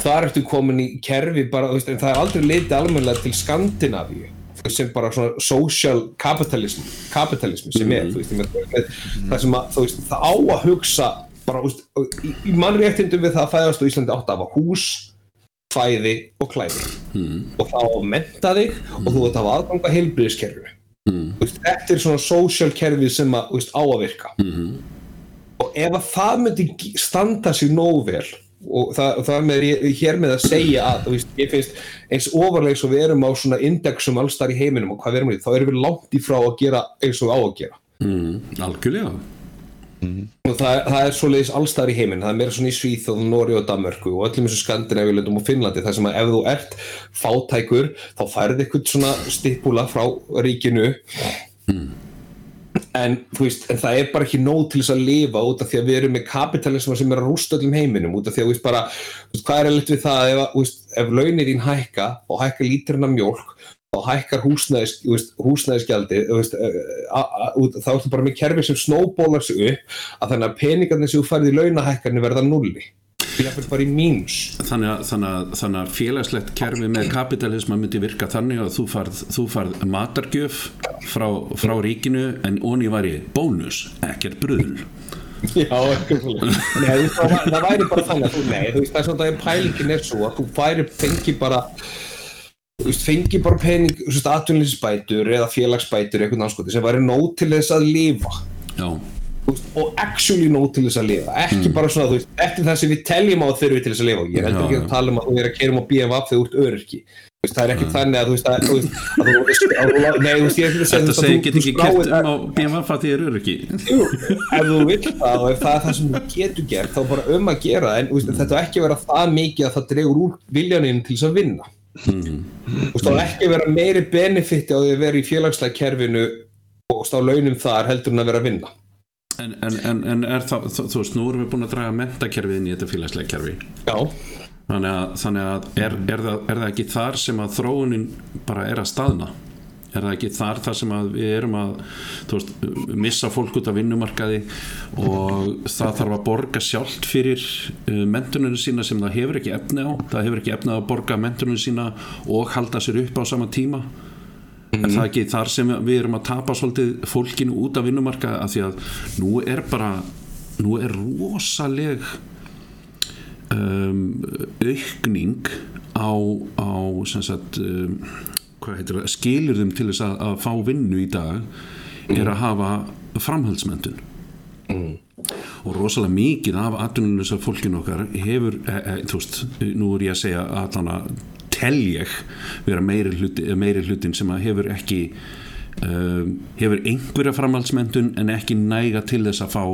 þar ertu komin í kerfi bara, veist, en það er aldrei litið almennilega til Skandinavíu sem bara svona social capitalism kapitalismi sem er, þú veist, með, með, það sem að, þú veist, það á að hugsa bara, þú veist, í, í mannréttindum við það að fæðast á Íslandi átt að hafa hús fæði og klæði. Og það á að menta þig og þú ert að hafa aðganga heilbriðiskerfinu Mm. Þú veist, þetta er svona social kerfi sem að, þú veist, á að virka. Mhm. og ef að það myndi standa sig nóg vel og það, og það með hér með að segja að veist, ég finnst eins ofarlegs og við erum á svona indexum allstar í heiminum og hvað við erum í, þá erum við langt í frá að gera eins og á að gera. Mm. algjörlega. Og það, það er svoleiðis allstar í heiminn það er meira svona í Svíþjóð, Nóri og Danmörku og öllum þessu Skandinavíulöndum og Finnlandi þar sem að ef þú ert fátækur þá færði eitthvað svona stippula frá ríkinu en, þú veist, en það er bara ekki nóg til þess að lifa út af því að við erum með kapitalisma sem er að rústa öllum heiminum út af því að þú veist, bara, þú veist, hvað er að við það ef, veist, ef launir þín hækka og hækka líturinn af mjólk þá hækkar húsnæðis, veist, húsnæðisgjaldi veist, a, a, út, þá ertu bara með kerfi sem snowballar sig upp að þannig að peningarnir sem þú færði í launahækkarnir verða nulli ég er bara í mínus þannig að, þannig, að, þannig að félagslegt kerfi með kapitalisma myndi virka þannig að þú farð, þú farð matargjöf frá, frá ríkinu en onni væri bónus, ekkert bruðl. Já. Nei, þú veist, það, það væri bara þannig að þú, nei, þú veist, það er svona að pælingin er svo að þú færi, fengi bara, þú veist, fengi bara pening, þú veist, atvinnlýsbætur eða félagsbætur, eitthvað anskoti, sem væri nóg til þess að lifa, já, og actually nóg til þess að lifa, ekki bara svona, þú veist, eftir það sem við teljum á þurfi til þess að lifa, ég heldur ekki að tala um að þú er að kerum á BMF þegar þú ert öryrki, það er ekki þannig að þú veist, að, þú veist, að að ég er ekki að segja þetta að segir get ekki kert um á BMF að því eru ekki Jú, ef þú vill það og ef það er það sem þú getur gert þá bara um að gera en úst, þetta er ekki að vera það mikið að það dregur úr viljaninn til þess að vinna. Mm. það er ekki að vera meiri benefitti á því að vera í félagslega kerfinu og stá launum þar heldur en að vera að vinna En, en, en, en er það, þú veist, nú erum við búin að draga mentakerfið inn í þetta félagslega kerfi. Já, þannig að, þannig að er, er, það, er það ekki þar sem að þróunin bara er að staðna? Er það ekki þar þar sem að við erum að veist, missa fólk út af vinnumarkaði og það þarf að borga sjálft fyrir uh, mentuninu sína sem það hefur ekki efni á? Það hefur ekki efni á að borga mentuninu sína og halda sér upp á sama tíma er það ekki þar sem við erum að tapa svolítið fólkinu út af vinnumarkaði af því að nú er bara nú er rosaleg um, aukning á, á sagt um, það, skilurðum til þess að, að fá vinnu í dag er að hafa framhaldsmyndun og rosalega mikið af atvinnulegsa fólkinu okkar hefur, e, e, þú veist, nú er ég að segja allan að tel ég vera meiri, hluti, meiri hlutin sem að hefur ekki um, hefur einhverja framhaldsmyndun en ekki næga til þess að fá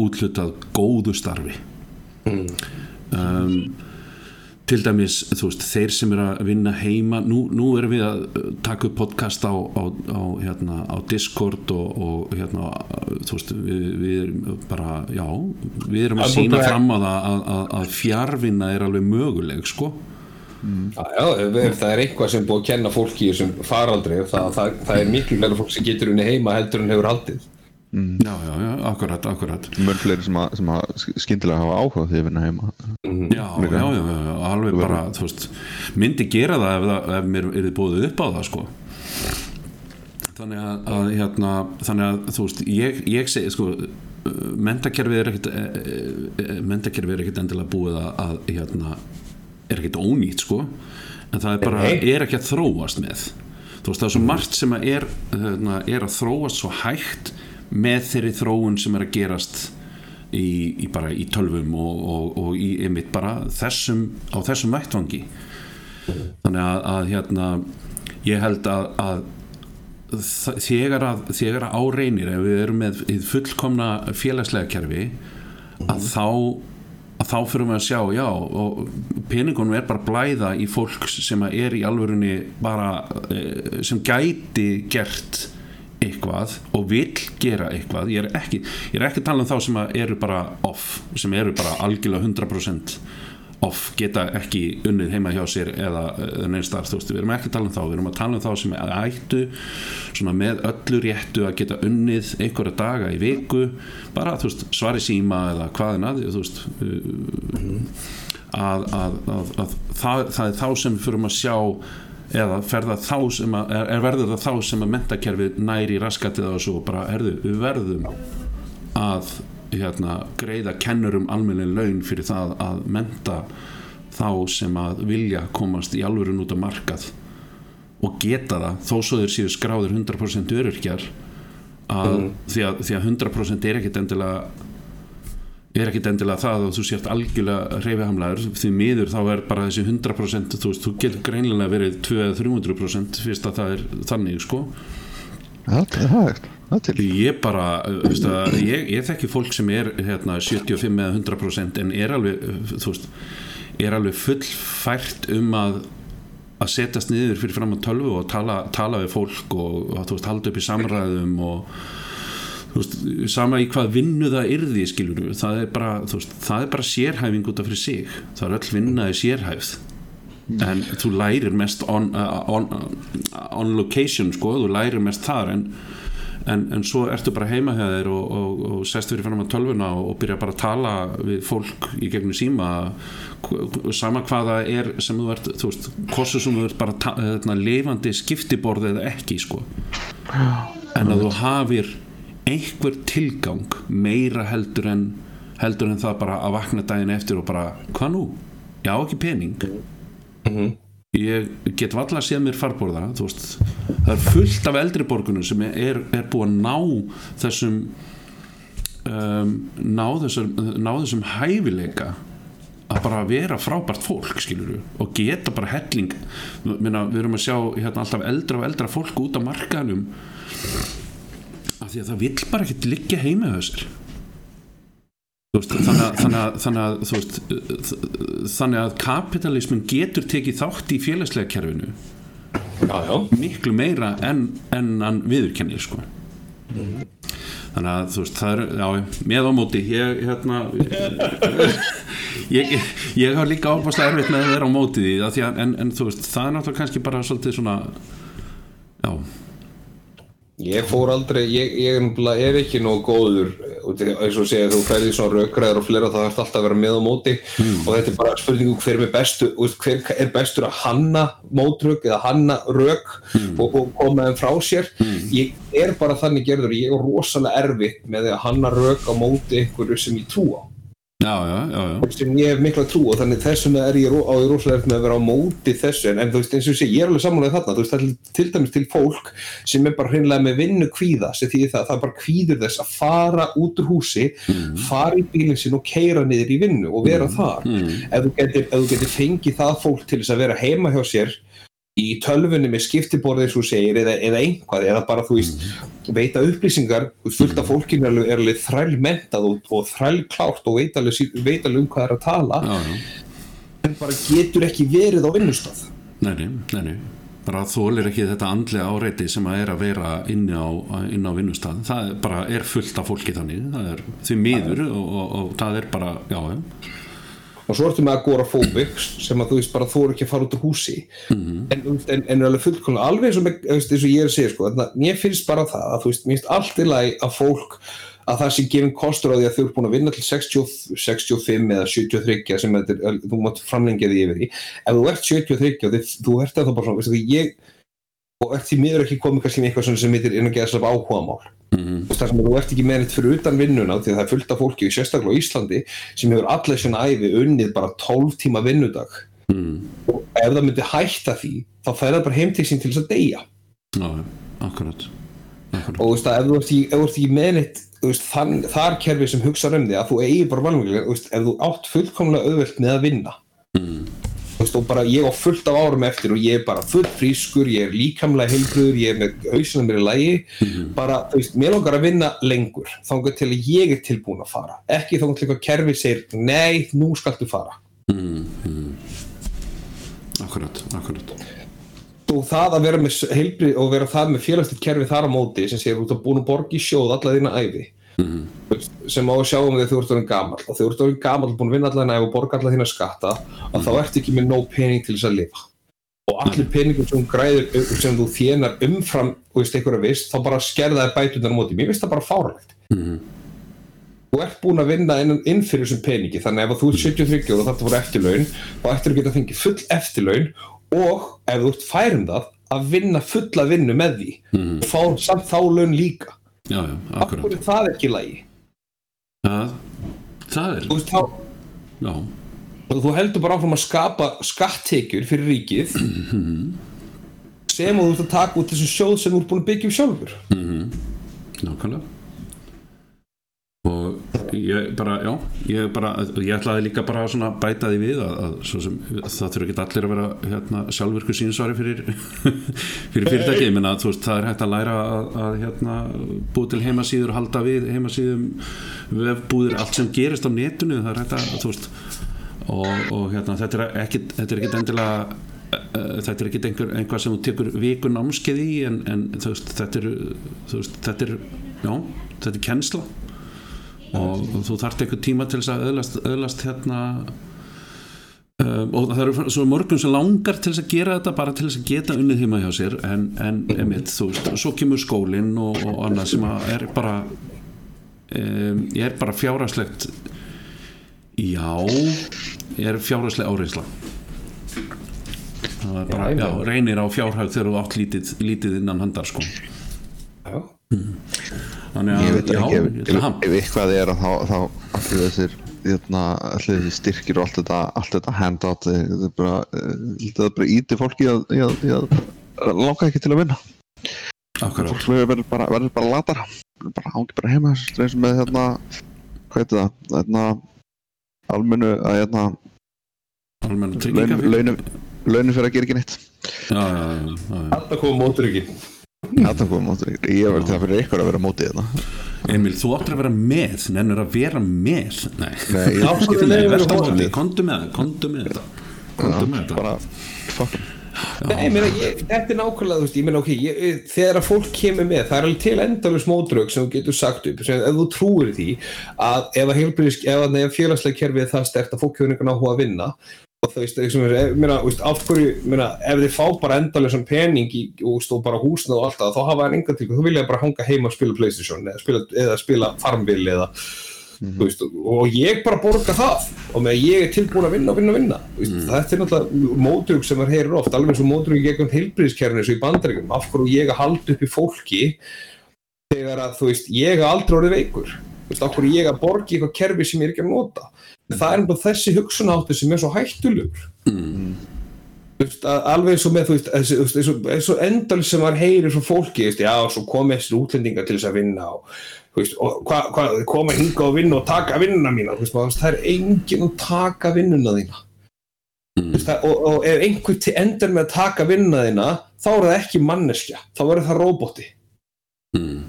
útlutað góðu starfi. Um, til dæmis veist, þeir sem er að vinna heima nú, nú erum við að uh, taka upp podcast á, á, á, hérna, á Discord og, og hérna, veist, við, við erum bara, já, við erum að sína að- fram á það að, að, að fjárvinna er alveg möguleg, sko já, já ef, ef það er eitthvað sem búið að kenna fólki í þessum faraldri það, það, það er miklu fleira fólk sem getur unni heima heldur en hefur haldið. Já, já, já, akkurat, akkurat. Mörg fleiri sem að, sem að skyndilega hafa áhuga því að vinna heima. Já, já, já, já, já, alveg bara þú veist, myndi gera það ef, það, ef mér er þið búið upp á það sko. Þannig að, að hérna, þannig að þú veist, ég, ég segi sko mentakerfið er ekkit mentakerfið er ekkit endilega búið að, að hérna, er ekkit ónýtt sko. En það er bara, er ekki að þróast með. Þú veist, það er svo margt sem að er, hérna, er að þróast svo hægt með þeirri þróun sem er að gerast í, í bara í tölvum og, og, og í einmitt bara þessum, á þessum vættvangi þannig að, að hérna ég held að, að þegar að að á reynir ef við erum með fullkomna félagslega kerfi að þá að þá fyrir við að sjá, já peningunum er bara blæða í fólk sem er í alvörunni bara eh, sem gæti gert eitthvað og vill gera eitthvað. Ég er ekki, ég er ekki að tala um þá sem eru bara off, sem eru bara algjörlega 100% off geta ekki unnið heima hjá sér eða, eða neins þar, þú veist, við erum ekki að tala um þá. Við erum að tala um þá sem ættu svona með öllu réttu að geta unnið einhverja daga í viku bara, þú veist, svari síma eða hvaðin að þú veist að, að, að, að það, það er þá sem við fyrir að sjá eða að er, er verður það þá sem að mentakerfi næri raskatið og svo bara, herðu, við verðum að hérna, greiða kennurum almennin laun fyrir það að menta þá sem að vilja komast í alvörun út á markað og geta það þó svo þeir séu skráður 100% öryrkjar að, því, að, því að 100% er ekkit endilega er ekkit endilega það að þú sért algjörlega reyfihamlaður því miður þá er bara þessi 100% þú, veist, þú getur greinilega verið 200-300% fyrst að það er þannig sko. Það er til ég bara veist ég, ég þekki fólk sem er hérna, 75 eða 100% en er alveg veist, er alveg fullfært um að að setjast niður fyrir fram á tölvu og tala, tala við fólk og, veist, halda upp í samræðum og sama í hvað vinnu það yrði skilur við, það er bara bara sérhæfing út af fyrir sig. Það er öll vinnaði sérhæfð. En þú lærir mest on, uh, on, on location sko, þú lærir mest þar en, en, en svo ertu bara heima hjá þér og, og, og sest fyrir fram á tölvuna og, og byrja bara að tala við fólk í gegnum síma. Sama hvað það er sem þú ert þú veist, hvorsu sem þú ert bara þarna, lifandi skiptiborð eða ekki sko. En að þú hafir einhver tilgang meira heldur en heldur en það bara að vakna daginn eftir og bara, hvað nú? Já, ekki pening ég get valla að séð mér farborða veist, það er fullt af eldri borgunum sem er, er búið að ná þessum um, ná þessum ná þessum hæfileika að bara vera frábært fólk skilur við og geta bara helling. Minna, við erum að sjá hérna, alltaf eldra og eldra fólk út á markaðnum af því að það vill bara ekkert liggja heima Þú veist, þannig að, þannig að, að, veist, þannig að kapitalismin getur tekið þátt í félagslega kerfinu já, já, miklu meira en, en hann viðurkennir sko. þannig að veist, það er, já, með á móti ég, hérna ég, ég, ég har líka áfærslega erfitt með að vera á móti því að að, en, en það er náttúrulega kannski bara svolítið svona já Ég fór aldrei, ég, ég er ekki nógu góður, eins og segja þú ferðir svona raukræðar og flera þá þarf alltaf að vera með á móti mm. og þetta er bara spurningu hver er bestu, hver er bestur að hanna mótrök eða hanna rauk mm. og, og koma þeim frá sér. Mm. Ég er bara þannig gerður, ég er rosalega erfitt með að hanna rauk á móti einhverju sem ég trú á. Já, já, já, já. sem ég hef mikla trú og þannig þessum er ég á því rosalega með að vera á móti þessu en, en þú veist eins og ég sé, ég er alveg samanlega þarna þú veist það er til dæmis til fólk sem er bara hreinlega með vinnu kvíða það, það bara kvíður þess að fara út úr húsi mm. fara í bílinn sin og keira niður í vinnu og vera mm. þar mm. ef þú getur, getur fengið það fólk til þess að vera heima hjá sér í tölfunni með skiptiborðið og segir eða, eða einhvað eða bara þú veist mm. veita upplýsingar fullt af fólkinu er alveg, alveg þræl mentað og, og þræl klárt og veit alveg, um hvað er að tala já, já. en bara getur ekki verið á vinnustaf Nei, nei, nei bara þólir ekki þetta andlega áreiti sem að er að vera inn á, á vinnustaf það er bara er fullt af fólki þannig. Það er því miður og, og, og það er bara, já, já og svo ertu með agorafóbics sem að þú veist bara þú eru ekki að fara út úr húsi. Mm -hmm. en, en, en er alveg fullkonlega alveg eins og, eins og ég er að segja sko, mér finnst bara það að þú veist, mér finnst allt í lagi að fólk að það sé gefin kostur á því að þau eru búin að vinna til 60, 65 eða 73 sem er, þú mátt framlengja því yfir í ef þú ert 73 og þið, þú ert það bara svona, veistu því ég og ert því miður ekki komið kannski með eitthvað sem heitir innan geðslega áhuga mál mm -hmm. þar sem þú ert ekki með neitt fyrir utan vinnuna því að það er fullt af fólki, sérstaklega á Íslandi sem hefur allir svona æfi unnið bara 12 tíma vinnudag mm. og ef það myndi hætta því þá fær það bara heimtíksinn til þess að deyja Já, akkurat, akkurat. og þú veist að ef þú ert ekki, ekki með neitt veist, þann, þar kerfi sem hugsa um því að þú eigi bara valmögulega ef þú átt fullkomlega auðvöld með að vinna mm og bara ég á fullt af árum eftir og ég er bara full frískur, ég er líkamlega heilbröður, ég er með hausina mér í lægi mm -hmm. bara, þú veist, mér langar að vinna lengur, þá engar til að ég er tilbúin að fara, ekki þá engar til að kerfi segir, nei, nú skaltu fara. Mm -hmm. Akkurat, akkurat. Og það að vera með heilbrið og vera það með félagsleitt kerfi þar á móti sem segir, ert að búin að borga í sjóð alla þína æfi mm -hmm. sem á að sjá um því að þú ert orðin gamal og þú ert orðin gamal og búin að vinna allavega næg og borga allavega þína skatta mm -hmm. þá ert ekki með nóg pening til þess að lifa. Og allir peningum sem, græður, sem þú þjenar umfram og einhverja vist þá bara skerðaði bætunar á móti. Mér finnst það bara fáralegt mm -hmm. þú ert búin að vinna inn, inn fyrir þessum peningi þannig ef þú ert 73 og þetta voru eftirlaun þá ættir þú að geta fengið full eftirlaun og ef þú ert færum það að vinna fulla vinnu með því. Og fá samt þá laun líka já, já, akkurat Akkur er það ekki lægi? Það, það er Þú veist þá og þú heldur bara áfram að skapa skattekjur fyrir ríkið mm -hmm. sem þú ert að taka út þessu sjóð sem þú ert búin að byggja um sjálfur mm -hmm. Nákvæmlega og ég bara, já ég, bara, ég ætlaði líka bara að bæta því við að, að sem, það þurfa ekki allir að vera hérna, sjálfurku sínsvari fyrir, fyrir fyrirtæki menn að veist, það er hægt að læra að, að hérna, búið til heimasýður halda við heimasýðum vefbúðir allt sem gerist á netinu það er hægt að veist, og, og hérna, þetta er ekkit endilega eh, þetta er ekkit einhver, einhvað sem þú tekur vikun ámskeið í en, en veist, þetta er þetta er, já, þetta er kennsla og þú þarft eitthvað tíma til þess að öðlast, öðlast hérna um, og það eru svo mörgum sem langar til þess að gera þetta bara til þess að geta unnið heima hjá sér en, en emitt, þú veist, svo kemur skólinn og, og annað sem er bara um, ég er bara fjárhagslegt. Já ég er fjárhagsleg áreysla það er bara, já, reynir á fjárhag þegar þú átt lítið, lítið innan handar sko. Já þannig að ég veit ekki ef, ef, ef eitthvað er þá, þá allir þessir hérna, allir þessir styrkir og allt þetta, allt þetta handout þetta er bara, þetta er bara íti fólki að, að, að, að langa ekki til að vinna. Fólk verður bara, verður bara latar bara hangi bara heima eins og með hérna hvað heitir það? Hérna almennu að hérna almennu tryggingafíl launin fyrir að gera ekki neitt. Alltaf koma mótur Það ég verði það fyrir ykkur að vera mótið þetta Emil, þú áttur að vera með nennur að vera með. Nei, Nei ég skilði það Kondu með það, kondu með þetta. Kondu með þetta. Bara, fuck Nei, ég meina, ég, þetta er nákvæmlega, þú veist, ég meina, ok, ég, þegar að fólk kemur með, það er alveg til endalus mótrög sem þú getur sagt upp, sem ef þú trúir því að ef að að félagslega kerfið er það stert að fólk hefur einhvern áhuga að vinna og þú veist, ég meina, af hverju, meina, ef þið fá bara endalusan pening í, og stóð bara húsnað og allt það, þá hafa það enga til, þú vilja bara hanga heima og spila Playstation eða spila, eða spila Farmville eða Mm -hmm. veist, og ég bara borga það. Og með að ég er tilbúin að vinna og vinna. Og vinna mm. þetta er náttúrulega mótrug sem er heyrir oft alveg eins og mótrug í gegnum heilbríðiskerfinu eins og í bandaríkjum, af hverju ég að halda upp í fólki þegar að þú veist, ég er aldrei orðið veikur. Veist, af hverju ég að borga í eitthvað kerfi sem ég er ekki að nota en það er bara þessi hugsunáttu sem er svo hættulegur mm. veist, alveg eins og með eins og endal sem var heyrir frá fólki, já, svo kom þessi útlendingar til þess að vinna og Veist, og hvað hva, koma hinga og vinna og taka vinnuna mína veist, það er enginn að taka vinnuna þína mm. veist, og, og ef einhver til endur með að taka vinnuna þína þá er það ekki manneskja þá verður það roboti mm.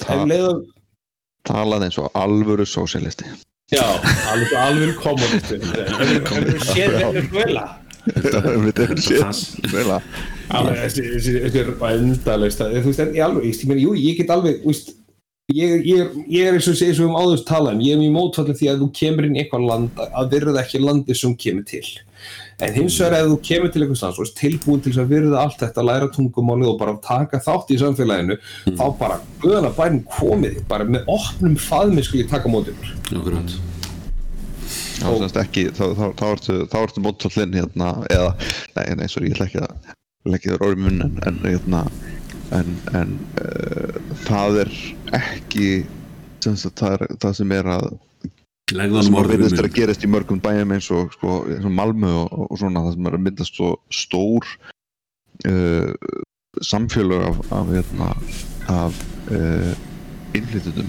Ta leiðum... talað eins og alvöru sósialisti já, alveg alvöru kommunisti hefur við séð Venezuela þetta hefur séð Venezuela þetta er bara endalist þú veist, en ég alveg, ég jú, ég get alveg veist, ég, ég, ég er eins og við um áðurst talaðum, ég er mjög mótfallið því að þú kemur inn í eitthvað land að virða ekki landi sem kemur til en hins vegar ef þú kemur til eitthvað stans og er tilbúin til að virða allt þetta læra tungumálið og bara taka þátt í samfélaginu mm. þá bara, guðan að bærin komið bara með opnum faðmið skulle ég taka mótið þá ertu mótfallin hérna, eða, nei, nei, sorry, ég ætla ekki að leggja þér orðum en, en, hérna, en, en uh, það er ekki það, er, það sem er að það sem er að, að gerast í mörgum bæjum eins og, sko, eins og og, og svona það sem er að myndast svo stór uh, samfélag af, af, hérna, af uh, innflytjum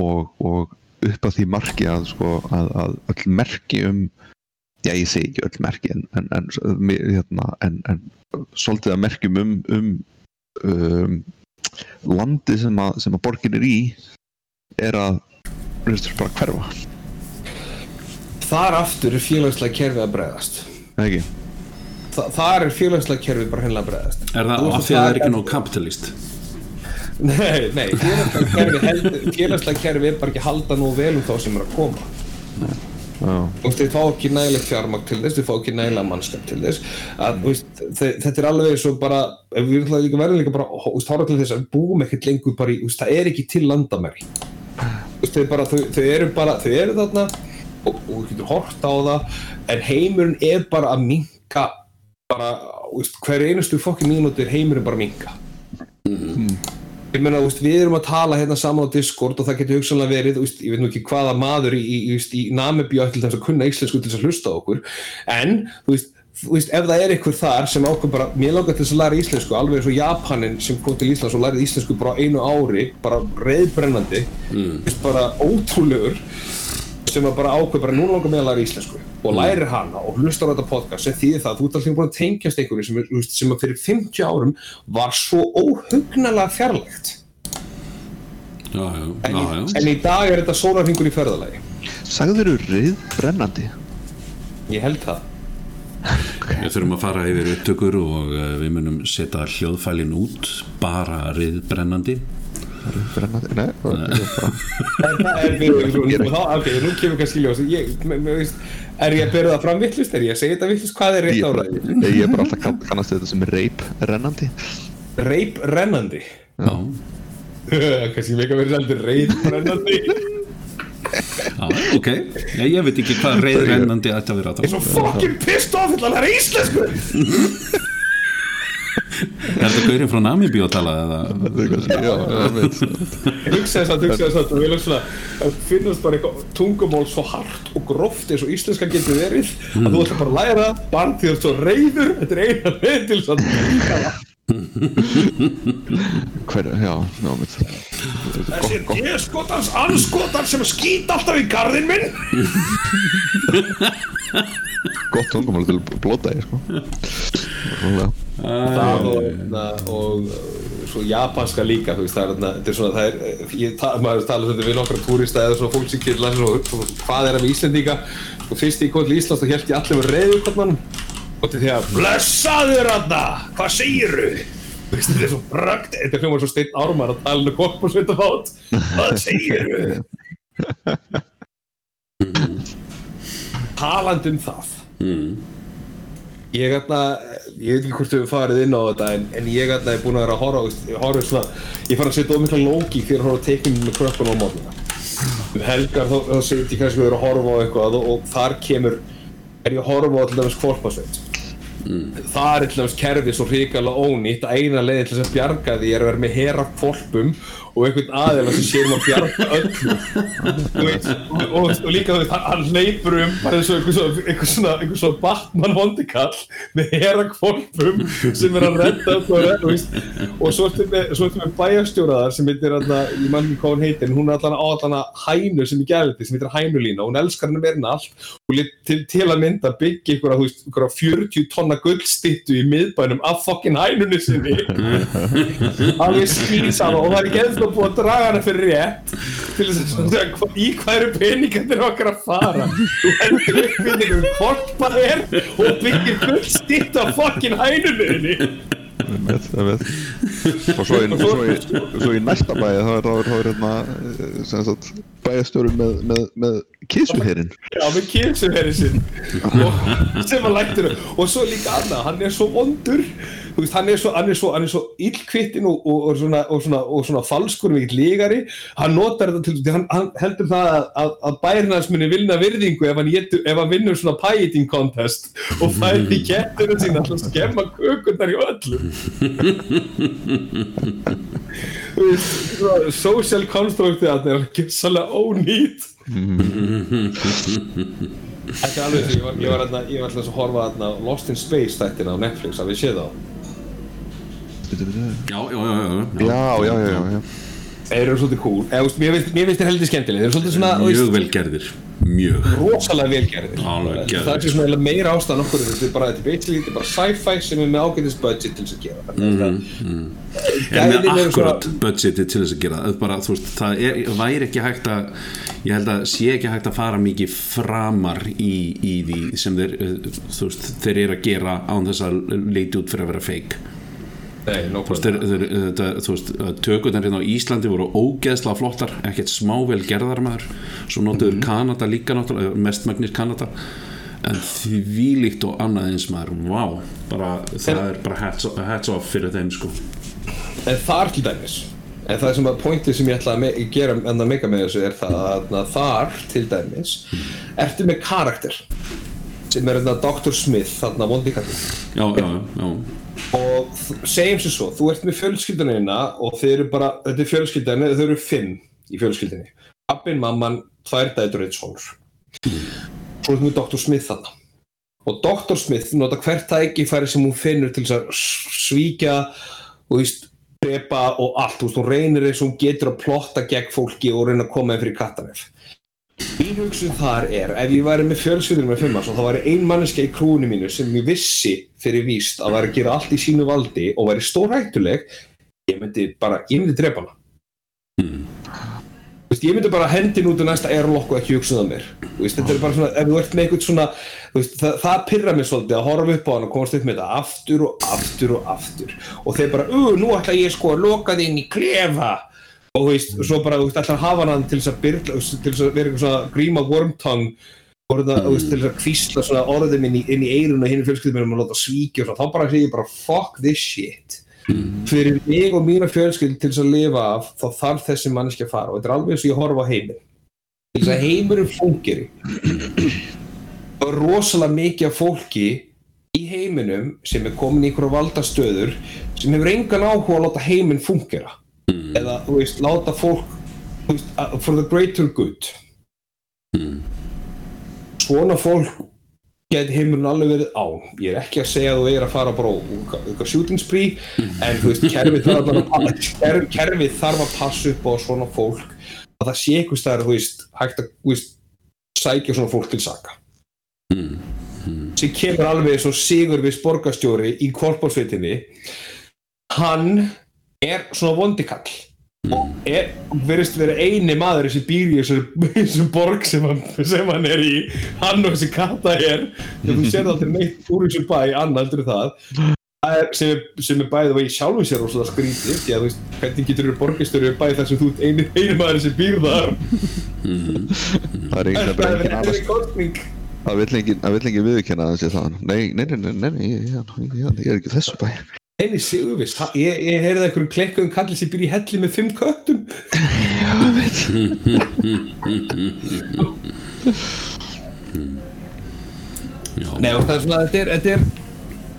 og, og upp að því marki að, sko, að all merki um já ég segi ekki öll merki en, en, en, hérna, en svolítið að merkjum um, um, um landi sem að, sem að borgin er í er að bara hverfa. Þar aftur er félagslega kerfið að bregðast. Ekki? Þa, Þar er félagslega kerfið bara hennilega að bregðast. Er það af því að það er ekki nóg kapitalist? Nei, nei félagslega kerfið er bara ekki að halda nú vel um þá sem er að koma. Nei og þeir fá ekki nægilegt fjármagn til þess þeir fá ekki nægilega mannskap til þess. Að, mm. veist, þetta er alveg svo bara við verðum líka bara hóra til þess að við búum ekkert lengur bara í veist, það er ekki til landamæri þau, bara, þau, þau eru bara þau eru þarna og þú getur hort á það en heimurinn er bara að minka bara hverju einustu fokkin mínúti er heimurinn bara að minka mm ég meina, við erum að tala hérna saman á Discord og það getur hugsanlega verið, ég veit nú ekki hvaða maður í, í, í Namibíu ætlir þess að kunna íslensku til þess að hlusta okkur, en þú veist, þú veist, ef það er einhver þar sem ákveð bara, mér langar til þess að læra íslensku, alveg eins og Japanin sem kom til Íslands og lærið íslensku bara einu ári, bara reyðbrennandi, mm. bara ótrúlegur sem að bara ákveð bara núna langar með að læra íslensku og mm. lærir hana og hlustar á þetta podcast sem þýðir það að þú ert alltaf búin að tengjast einhverju sem, sem að fyrir 50 árum var svo óhugnalega fjarlægt já, já, en, já, en í dag er þetta sólarfingur í ferðalagi Sagður þú rið brennandi? Ég held það. Við þurfum að fara yfir upptökur og uh, við munum setja hljóðfælin út bara rið brennandi brennandi, nei. ok, nú kemur kannski ljós. Er ég að byrja það fram vittlust, er ég að segja þetta vittlust, hvað er reitt áræði? Ég er bara alltaf kannast þetta sem reip rennandi reip rennandi? Já. Kannski meika verið svolítið reip rennandi Já, ok, ég, ég veit ekki hvað reip rennandi ætti að vera Það er svo fokkin pissed off þetta að læra íslensku. Er þetta gaurinn frá Namibí að tala eða? Já, ég veit. Hugsaði satt, hugsaði satt og við lögum svona að finnast bara eitthvað tungumál svo hart og gróft eins og íslenska getur verið mm. að þú ætla bara að læra bara því að þú er svo reyður þetta er eina leið til þess að Hver, já, já Þessi deskotans anskotan sem skýt alltaf í gardin minn. Gott tungumál til blótaði sko. Rólega það og, na, og svo japanska líka þú veist það er, na, þetta er svona það er, ég, ta, maður tala þetta við nokkra túrista eða svona fólk sem killa hvað er það með Íslandíka og fyrst ég kom til Íslands þá held ég allir með reyður hvernig og til því að blessaður aðna, hvað segir þau? Þetta er svo rögt, þetta er hljómar svo steinn ármar að tala um kopp og svita fát. Hvað segir þau? Taland um það. Ég ætla, ég veit ekki hvort við farið inn á þetta en, en ég ætla er búin að vera að horfa ég, horfa svona, ég fann að setja ómikla lógi fyrir að horfa teiknum með krökkun á mótuna um helgar þá, þá setjum ég kannski að vera að horfa á eitthvað og, og þar kemur er ég að horfa á alltaf kvolpasveit mm. það er alltaf kerfið svo hrikalega ónýtt að eina leiði til þess að bjarga því er að vera með hera kvolpum og einhvern aðeins sem séum að bjarga öllu. Og, og, og líka þú veist, hann hleypur um eins og einhver svona, svona Batman vondikall með hera kvolpum sem er að redda og svo ertu með, með bæjarstjóraðar sem heitir alltaf, ég mann ekki hvað hún heitir hún er alltaf á alltaf hænu sem er gæðið sem heitir hænulína og hún elskar henni meirinn allt og til, til að mynda byggja einhverja, veist, einhverja 40 tonna gullstittu í miðbænum af fokkin hænunni sinni. Alveg skýrsáð og það er ekki eða búið að draga hana fyrir rétt til þess að segja í hvað eru peningarnir okkar að fara? Þú heldur upp peningum hvort það er og byggir gullstittu af fokkin með. og svo í, svo í, svo í næsta bæði þá er það hérna bæjastjórum með, með, með kísuherrin já með kísuherrin sinn. Sem að lættur og svo líka annað, hann er svo vondur veist, hann er svo, svo, svo illkvittin og, og, og, svona, svona, svona falskur mikill lígari hann notar þetta til hann, hann heldur það að, að, að bærnarsmunni vilna virðingu ef hann, getur, ef hann vinnur svona pie eating contest og fæði í kettunum sín að skemma kökundar í öllum social constructið að það er ekki svolítið ónýtt. Þetta er alveg því, ég var alltaf að horfa að Lost in Space þættina á Netflix, að við séð á Já, já, já Já, já, já, já Þeir eru svolítið cool. Eða, veist, Mér finnst þér heldur skemmtileg Þeir eru svolítið svona Mjög velgerðir. Mjög. Rosalega velgerðir. Alveg Það er svona meira ástæðan okkur Þetta er bara, þetta er basically, þetta er bara sci-fi sem er með ágætist budget til þess að gera mm -hmm. En með akkurat svona... budgeti til þess að gera Það. Er bara, þú veist, það er, væri ekki hægt að Ég held að sé ekki hægt að fara mikið framar í, í því sem þeir, þú veist, þeir eru að gera án þess að leiti út fyrir að vera fake. Nei, þú veist, þú veist tökurnar hérna á Íslandi voru ógeðsla flottar ekkert smável gerðar maður svo notuður mm -hmm. Kanada líka náttúrulega mestmagnir Kanada en því líkt og annað eins maður wow, bara, það en, er bara hats, hats off fyrir þeim sko en þar til dæmis en það sem að pointið sem ég ætla að gera en að meika með þessu er það að þar til dæmis mm. ertu með karakter sem er þarna Dr. Smith þarna vondikallin já, já, já og segjum sér svo, þú ert með fjölskyldunina og þeir eru bara, þetta er fjölskyldunni þau eru fimm í fjölskyldunni pappin, mamman, tvær dætur eitt sólur svo erum við Dr. Smith þarna og Dr. Smith nota hvert tækifæri sem hún finnur til að svíkja og drepa og allt, hún reynir þess að hún getur að plotta gegn fólki og reyna að koma inn fyrir kattanef Mín hugsun þar er, ef ég væri með fjölskyldur með fimmars og þá væri ein manneska í krúinu mínu sem ég vissi fyrir víst að væri að gera allt í sínu valdi og væri stórhættuleg, ég myndi bara, ég myndi drepa hana. Mm. Veist, ég myndi bara hendin út í næsta og ekki hugsa um það mér. Veist, þetta er bara svona, ef þú ert með eitthvað svona, veist, það, það pyrra mér svolítið að horfa upp á hann og komast upp með þetta aftur og aftur og aftur og þeir bara, uh, nú ætla ég sko að loka þig inn í klefa og þú veist, og svo bara, þú veist, alltaf hafa hann til þess að byrja, til þess að vera eitthvað svona gríma wormtang, orða, mm. veist, til þess að kvísla svona orðin inn í, inn í eirun og hinn fjölskyldum og láta svíkja og svona, þá bara segir ég bara fuck this shit. Mm. fyrir mig og mína fjölskyld til þess að lifa af, þá þarf þessi manneski að fara. Og þetta er alveg eins og ég horfa á heiminn. Til þess að heimurinn fungir þá er rosalega mikið af fólki í heiminum sem er komin í ykkur valdastöður sem hefur engan áhuga að láta heiminn fungera mm. eða þú veist, láta fólk veist, for the greater good mm. svona fólk geti heimurinn alveg verið á ég er ekki að segja að þú er að fara bara á shooting spree en þú veist, kerfið þarf að, kerf, kerfið þarf að passa upp á svona fólk að það sé eitthvað stær, þú veist, hægt að veist, sækja svona fólk til saka mm. sem kemur alveg svo sigur við sporgastjóri í korpórsveitinni hann er svona vondikall og er, verðist vera eini maður sem býr í þessu borg sem hann, sem hann er í hann og þessi kata er þegar þú sér til neitt úr þessu bæ annaldur það er, sem, er, sem er bæðið og ég sjálfum sér og svona skrítið því að þú veist, hvernig getur þú borgistöru bæðið þar sem þú ert eini, eini maður sem býr þar það er er annars ekki kostning það vill enginn viðurkenna þessi það nei, nei, nei, nei, ég, er ekki þessu bæ Henni Sigurvis, ha- ég, ég heyrði einhverjum klekkuðum kallið sem býr í helli með fimm köttum. Já, Nei, og það er svona, þetta er, þetta er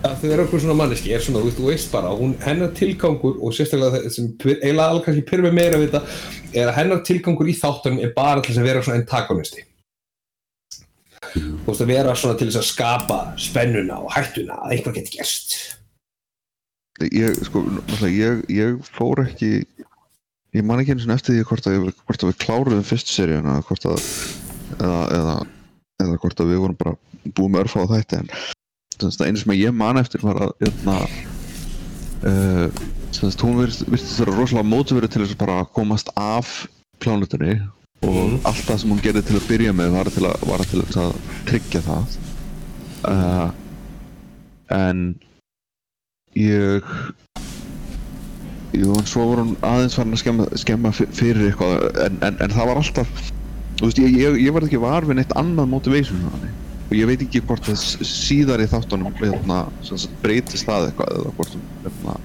að þau eru okkur svona manneski, er svona, þú veist, bara hún, hennar tilgangur og sérstaklega það sem eiginlega alveg kannski pyrr með meira við þetta er að hennar tilgangur í þáttunum er bara til að vera svona antagonisti þú veist, að vera svona til þess að skapa spennuna og hættuna að eitthvað geti gerst ég, sko, ég, ég fór ekki ég man ekki eins og eftir því hvort að, ég, hvort að við kláruðum fyrstu seríuna eða, eða, eða hvort að við vorum bara búið með örfá á þætti en þess, einu sem ég man eftir var að hérna uh, þess, hún virtist vera rosalega mótiverið til að komast af plánutunni og allt það sem hún gerði til að byrja með var til að, var til að tryggja það. Uh, en ég Jú, en svo voru hún aðeins farin að skemma, skemma fyr- fyrir eitthvað en, en, en það var alltaf þú veist, ég, ég, ég var ekki var við neitt annað motivation og ég veit ekki hvort það síðar í þáttunum hérna, breytist það eitthvað eða hvort, hérna,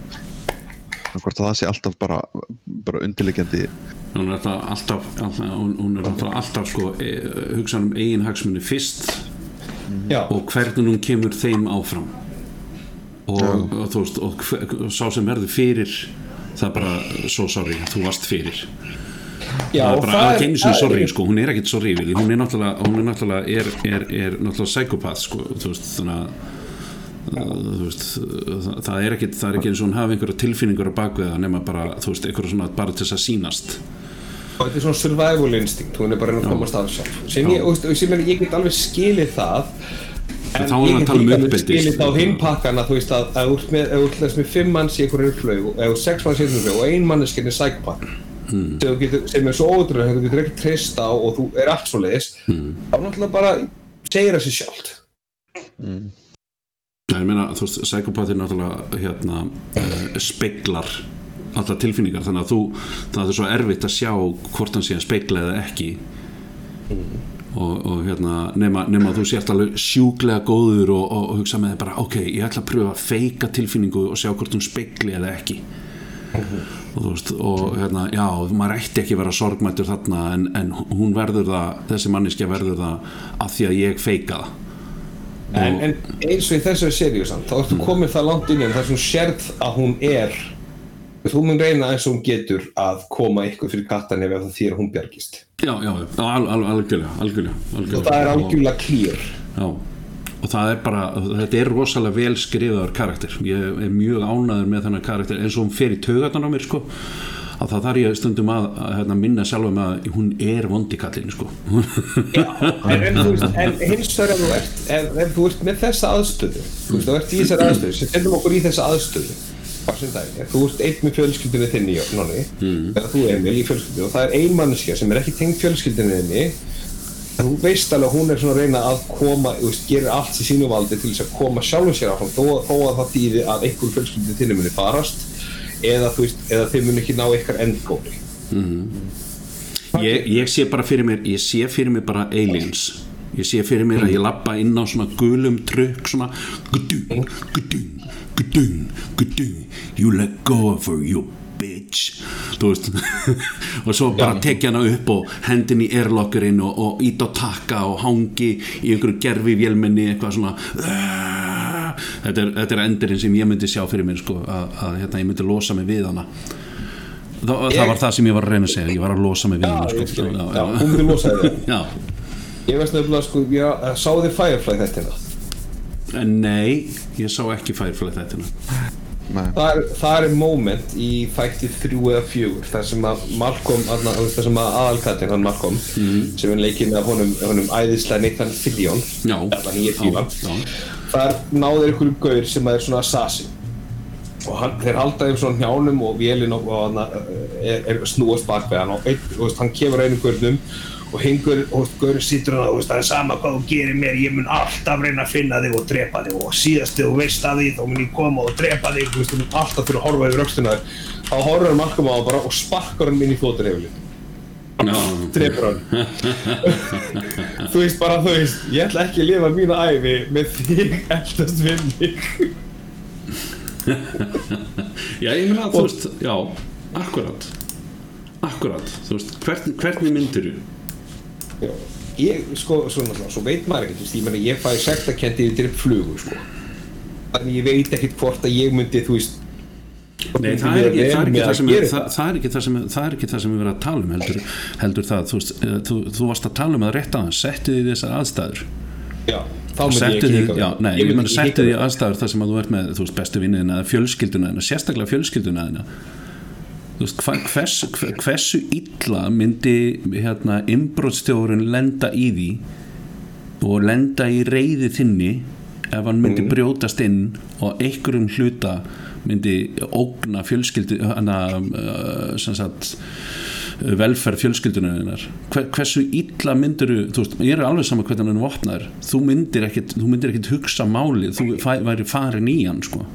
hvort það sé alltaf bara, bara undirlegjandi hún er alltaf, alltaf, alltaf hún, er alltaf, alltaf sko, e, hugsa um eigin hagsmunni fyrst Já, og hvernig hún kemur þeim áfram og, og þú veist og, og sá sem verður fyrir það er bara, so sorry, þú varst fyrir. Já, það er og bara ekki einu sinni það sorry sko, hún er ekkert sorry Vili. hún er náttúrulega, hún er náttúrulega er, er, er náttúrulega psykopath sko, þú veist, þannig að veist, það, það er ekkert það er ekki eins og hún hafi einhverja tilfinningur á bakveða nema bara, þú veist, einhverja svona bara til þess að sýnast. Og þetta er svona survival instinct, hún er bara að komast að sjálf. Sem ég, og, sem er, ég get alveg skilið það en þá er ég að tala um skilið sko. það á hinn pakkana þú veist að ef þú ert með, fimm manns í einhverju flög og ef þú sex manns í einhverju flög og ein manneskinn er psykopath Hmm. sem, er svo ótrúlega þú getur ekki treyst á og þú er allt svo leiðis Hmm. þá náttúrulega bara segir það sér sjálft ég meina, þú veist, psykopath er náttúrulega hérna, uh, speglar allar tilfinningar, þannig að þú það er svo erfitt að sjá hvort hann sé að spegla eða ekki og, og hérna, nema, nema þú sért alveg sjúklega góður og, og, og hugsa með þig bara, ok, ég ætla að pröfa að feika tilfinningu og sjá hvort hún spegli eða ekki og þú veist, og hérna, já, maður ætti ekki vera sorgmættur þarna en, en hún verður það, þessi manniskja verður það að því að ég feika það en, en eins og í þessari seríu þá Hmm. ertu komið það langt inn í hann þar sem þú sérð að hún er þú mun reyna eins og hún getur að koma ykkur fyrir kattan ef það þýr að hún bjargist Já, já, já, al, al, algjörlega, algjörlega, algjörlega. og það er algjörlega klýr Já, og það er bara, þetta er rosalega vel skrifaður karakter. Ég er mjög ánæður með þennan karakter eins og hún fer í taugarnar á mér, sko. Að það þarf ég stundum að, að hérna, minna sjálfa með að hún er vondikallin, sko. Já, en, en, hins vegar ef þú ert ef, ef þú ert með þessa aðstöðu þú veist, þú ert í þessari aðstöðu setjum okkur í þessa aðstöðu þú ert einn með fjölskyldunni þinni Nonni, mm. eða þú Emil í fjölskyldunni og það er ein manneskja sem er ekki tengd fjölskyldunni þinni en þú veist alveg að hún er svona að reyna að koma þú veist, gerir allt í sínu valdi til þess að koma sjálfum sér áfram þó, þó að það þýði að einhver fjölskyldunni þinni muni farast eða þú veist, eða þið muni ekki ná ykkar endgóli Ég, ég sé bara fyrir mér, ég sé fyrir mér bara aliens. Ég sé fyrir mér að ég lappa inn á svona gulum trukk, svona gudung, gudung, gudung, gudung, you let go of her, you bitch. Þú veist og svo bara tekja hana upp og hendin í airlockerinn og, og ít á takka og hangi í einhverju gerfi vélmenni eitthvað svona. Þetta er, þetta er endurinn sem ég myndi sjá fyrir mér sko, að, að hérna, ég myndi losa mig við hana. Þa, það Ég- var það sem ég var að reyna að segja ég var að losa mig við hana Já, sko. ég skil. já, hún myndi losa þig. Ég veist nefnilega sko, ég sá þið Firefly þetta En nei, ég sá ekki Firefly þetta það er, það er moment í þætti þrjú eða fjögur þar sem að Malcolm, þar sem að aðalkattin hann Malcolm, mm. sem er leikinn af honum, honum æðislega Nathan Fillion þar náður ykkur gaur sem er svona assassin. Og hann, þeir halda þeim svona hjánum og vélinn og, og hann er, er snúast bak við hann og, ein, og hann kemur einu gurnum og hingur og Gauri sýtur hann og það er sama hvað þú gerir mér ég mun alltaf reyna að finna þig og drepa þig. Og síðast þegar þú veist að því þá mun ég koma og drepa þig þú veist þú mun alltaf fyrir að horfa yfir aukstuna þig þá horfur hann Malcolm á það bara og sparkar hann inn í flótur yfirleitt no. drefur hann. Þú veist bara þú veist ég ætla ekki að lifa mína æfi með þig eldast við mig. Já ég meina að þú veist já, akkurat. Akkurat, þú veist, hvern, hvernig myndir þú Já, ég, sko, svona, svona, svo veit maður ekkert, ég meina, ég fæ sektakendi yfir flugu, sko. Þannig ég veit ekkert hvort að ég myndi, þú veist, Nei, það er ekki það, er ekki það, sem, það, það er ekki það sem það er ekki það sem við verðum að tala um heldur, heldur það, þú eh, þú, þú varst að tala um að rétta það, settu því þessar aðstæður. Já, þá myndi ég ekki Já, nei, ég myndi settu því aðstæður þar sem að þú ert með, þú veist, bestu vinniðina, fjölskylduna sérstaklega fjölskylduna veist, hvers, hversu illa myndi hérna, inbrotstjórun lenda í því og lenda í reyði þinni ef hann myndi mm. brjótast inn og einhverjum hluta myndi ógna fjölskyldu hana, uh, sagt, velferð fjölskyldunar Hver, hversu illa myndir þú veist, ég er alveg saman hvernig hann vopnar þú myndir ekkit hugsa máli þú væri farin í hann sko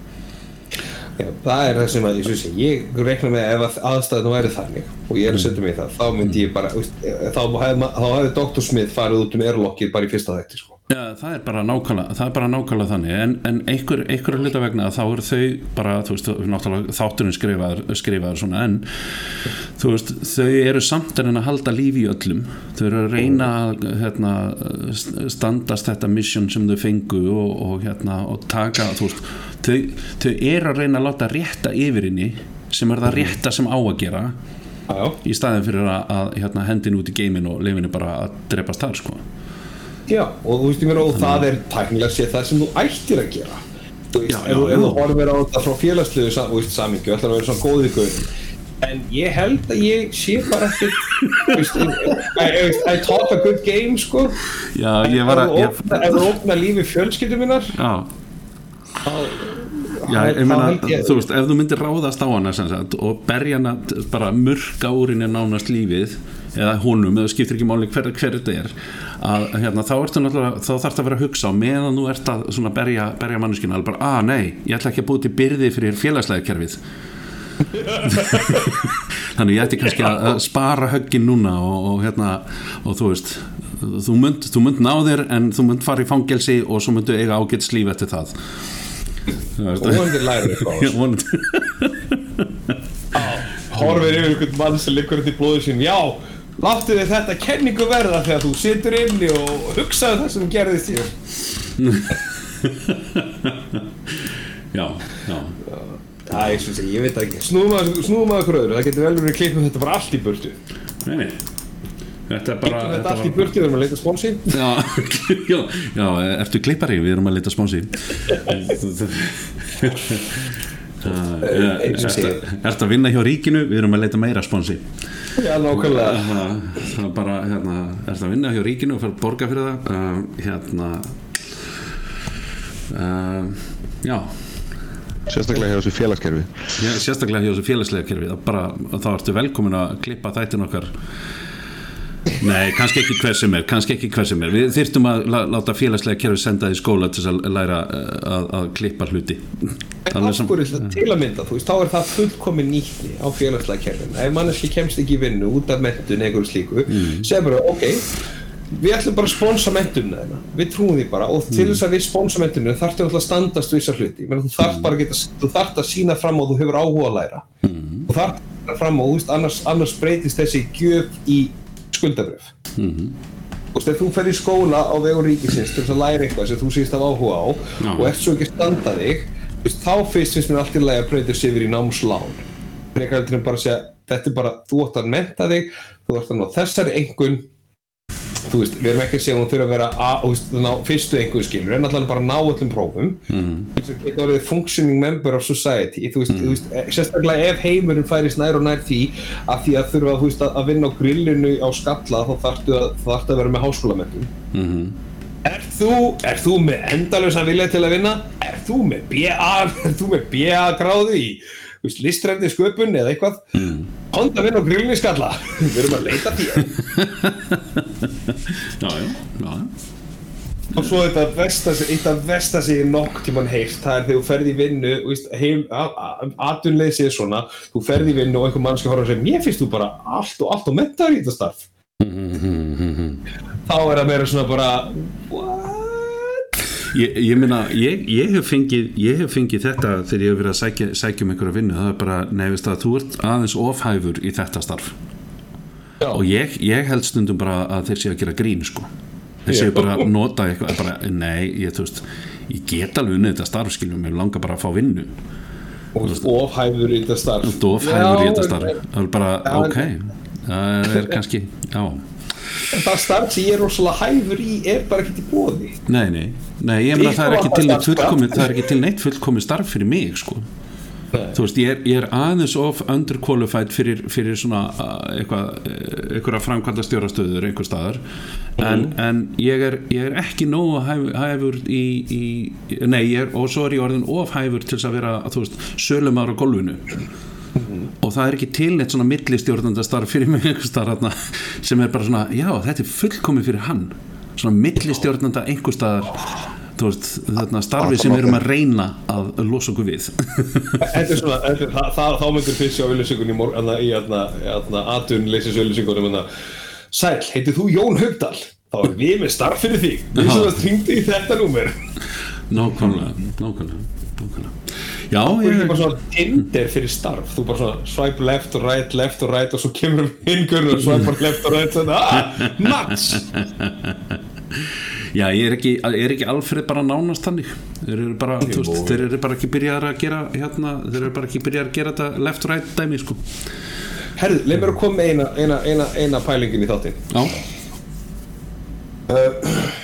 Já, það er það sem að ég, ég reikna með ef aðstæðinu væri þannig og ég er að setja mig í það, þá myndi ég bara þá hefði Dr. Smith farið út um erlokkið bara í fyrsta þætti sko. Já, það er bara nákvæmlega, er nákvæmlega þannig en, en einhver, einhver hluta vegna þá eru þau bara, þú veist, náttúrulega þátturinn skrifaður, skrifaður svona en þú veist, þau eru samt en að halda lífi í öllum þau eru að reyna að hérna, standast þetta mission sem þau fengu og, og hérna, og taka, þú veist þau, þau eru að reyna að láta rétta yfir henni sem er það rétta sem á að gera Já. í staðin fyrir að, að hérna, hendin út í geimin og lefinu bara að drepast þar sko. Já, og þú veist ég meina og það er tæknilega sér það sem þú ættir að gera. Þú veist, já, ef þú horfir á þetta frá félagsliðu samingju, ætlar að vera svona góðið gauð en ég held að ég sé bara ekki I talk a good game sko. Já, ég var að ef þú opna lífi fjölskyldum minnar Já. Já, ég meina, þú veist, ef þú myndir ráðast á hana sagt, og berja hana bara mörg árinni nánast lífið eða honum, eða skiptir ekki máli hver, hver þetta er að hérna, þá ertu náttúrulega þá þarfst að vera að hugsa á meðan þú ert að svona, berja, berja manneskina, alveg bara, að ah, nei ég ætla ekki að búið til byrði fyrir félagslega kerfið þannig ég ætti kannski að spara höggin núna og, og hérna og þú veist þú mynd, þú mynd ná þér en þú mynd fara í fangelsi og svo myndu eiga ágætt slíf eftir það. Og vonandi læra eitthvað horfið yfir einhvern mann sem liggur þetta í blóðu sín já, láttu þið þetta kenningu verða þegar þú situr inni og hugsaðu það sem gerðist hér. Já, já. Það er svona, ég veit ekki. Snúum að okkur öðru, það getur vel verið klippum þetta bara allt í burtu. Nei, nei. Þetta er bara Þetta er allt í burti, við erum að leita spónsi Já, já, já ertu klippari, við erum að leita spónsi Ertu að vinna hjá ríkinu, við erum að leita meira spónsi Já, nákvæmlega. Það er bara, hérna, ertu að vinna hjá ríkinu og fara að borga fyrir það. Uh, Hérna uh, Já. Sérstaklega hjá þessu félagskerfi. Já, sérstaklega hjá þessu félagslega kerfi. Bara, þá ertu velkomin að klippa þættin okkar Nei, kannski ekki hver sem er, kannski ekki hver sem er. Við þyrtum að láta félagslega kerfi senda í skóla til að læra eh, að, að klippa hluti. En afhverju til að mynda, þú veist, þá er það fullkomin nýtti á félagslega kerfin. Ef manneski kemst ekki í vinnu út af mentun eða slíku, mm. segja bara, ok, við ætlum bara að sponsa mentunna þeirra. Við trúum því bara og til þess að við sponsa mentunna þarfum við að standast þessar hluti. Menn, þú þarf bara að geta, þú þarf að sína fram á þú hefur áhuga að læra. Mm. Þú þarf fram á, þú veist, annars, annars breytist þessi gjöf í skuldabröf mm -hmm. og þegar þú fer í skóla á vegur ríkisins til þess að læra eitthvað sem þú síðast af áhuga á Já. og ert svo ekki standað þig þá fyrst finnst mér allt í lagi að breyta sér yfir í námslán þetta er bara, þú ætti að menta þig þú ætti að ná þessari engun þú veist, við erum ekki að segja að hún þurfa að vera að, veist, ná, fyrstu einhverju skilur en alltaf bara ná öllum prófum mm. þetta er orðið functioning member of society þú veist, mm. þú veist, eh, sérstaklega ef heimurinn færist nær og nær því að því að þurfa þú veist, að vinna á grillinu á skalla þá þarftu að, þarftu að vera með háskólamöndum mm -hmm. Er þú, er þú með endalösa vilja til að vinna? Er þú með BA, er þú með BA gráði í listræfni sköpun eða eitthvað. Mm. honda vinn á grillin í skalla. Við erum að leita því. Já, já, já. Og svo þetta vestas, eitt af vestas ég nokk tíman heilt, það er þegar þú ferði í vinnu aðunleysið svona þú ferði í vinnu og einhver mannski horfa og segja mér finnst þú bara allt og allt og mentar í þetta starf. Þá er það meira svona bara what Ég, ég minna, ég, ég, hef fengið, ég hef fengið þetta þegar ég hef verið að sækja, sækja um einhverja vinnu, það er bara, nefnist að þú ert aðeins ofhæfur í þetta starf. Já. og ég held stundum bara að þeir séu að gera grín sko. Þeir séu bara að nota eitthvað bara, nei, ég, veist, ég get alveg unnið þetta starf, skiljum, ég langar bara að fá vinnu. Og ofhæfur í þetta starf. Ofhæfur í þetta starf, það er bara, ok það er kannski, já en það starf sem ég er rosalega hæfur í er bara ekki til bóði Nei, nei, nei ég meina það er ekki til neitt fullkomið það er ekki til neitt fullkomið starf fyrir mig sko. Þú veist, ég er, ég er aðeins of underqualified fyrir, fyrir svona eitthvað, eitthvað framkvæmda stjórastöður einhver staðar. En, mm. en ég, er, ég er ekki nógu hæf, hæfur í, í nei, ég er, og svo er ég orðin of hæfur til að vera, þú veist, sölumar á golfinu og það er ekki til neitt svona millistjórnandastarf fyrir mig sem er bara svona, já þetta er fullkomið fyrir hann. Svona millistjórnanda einhverstaðar veist, þarna starfi sem við erum að reyna að losa okkur við. Þetta er svona, það, það, þá myndir fyrst sjá auðlýsingunni í aðtunleysisauðlýsingunum Sæl, heitið þú Jón Haugdal? Þá er við með starf fyrir því við sem það stringdi í þetta númer. Nákvæmlega, nákvæmlega, nákvæmlega Já, þú er ekki bara svona Tinder fyrir starf. Þú bara svona swipe left og right, left og right og svo kemur hingur og swipe left og right svona, ah, nuts! Já, ég er ekki, er ekki alfrið bara nánast þannig? Þeir eru bara, okay, veist, þeir eru bara ekki byrjað að gera hérna, þeir eru bara ekki byrjað að gera þetta left og right dæmi, sko. Herðu, leið mér að koma eina, eina, eina, eina pælingin í þáttin Já. Uh,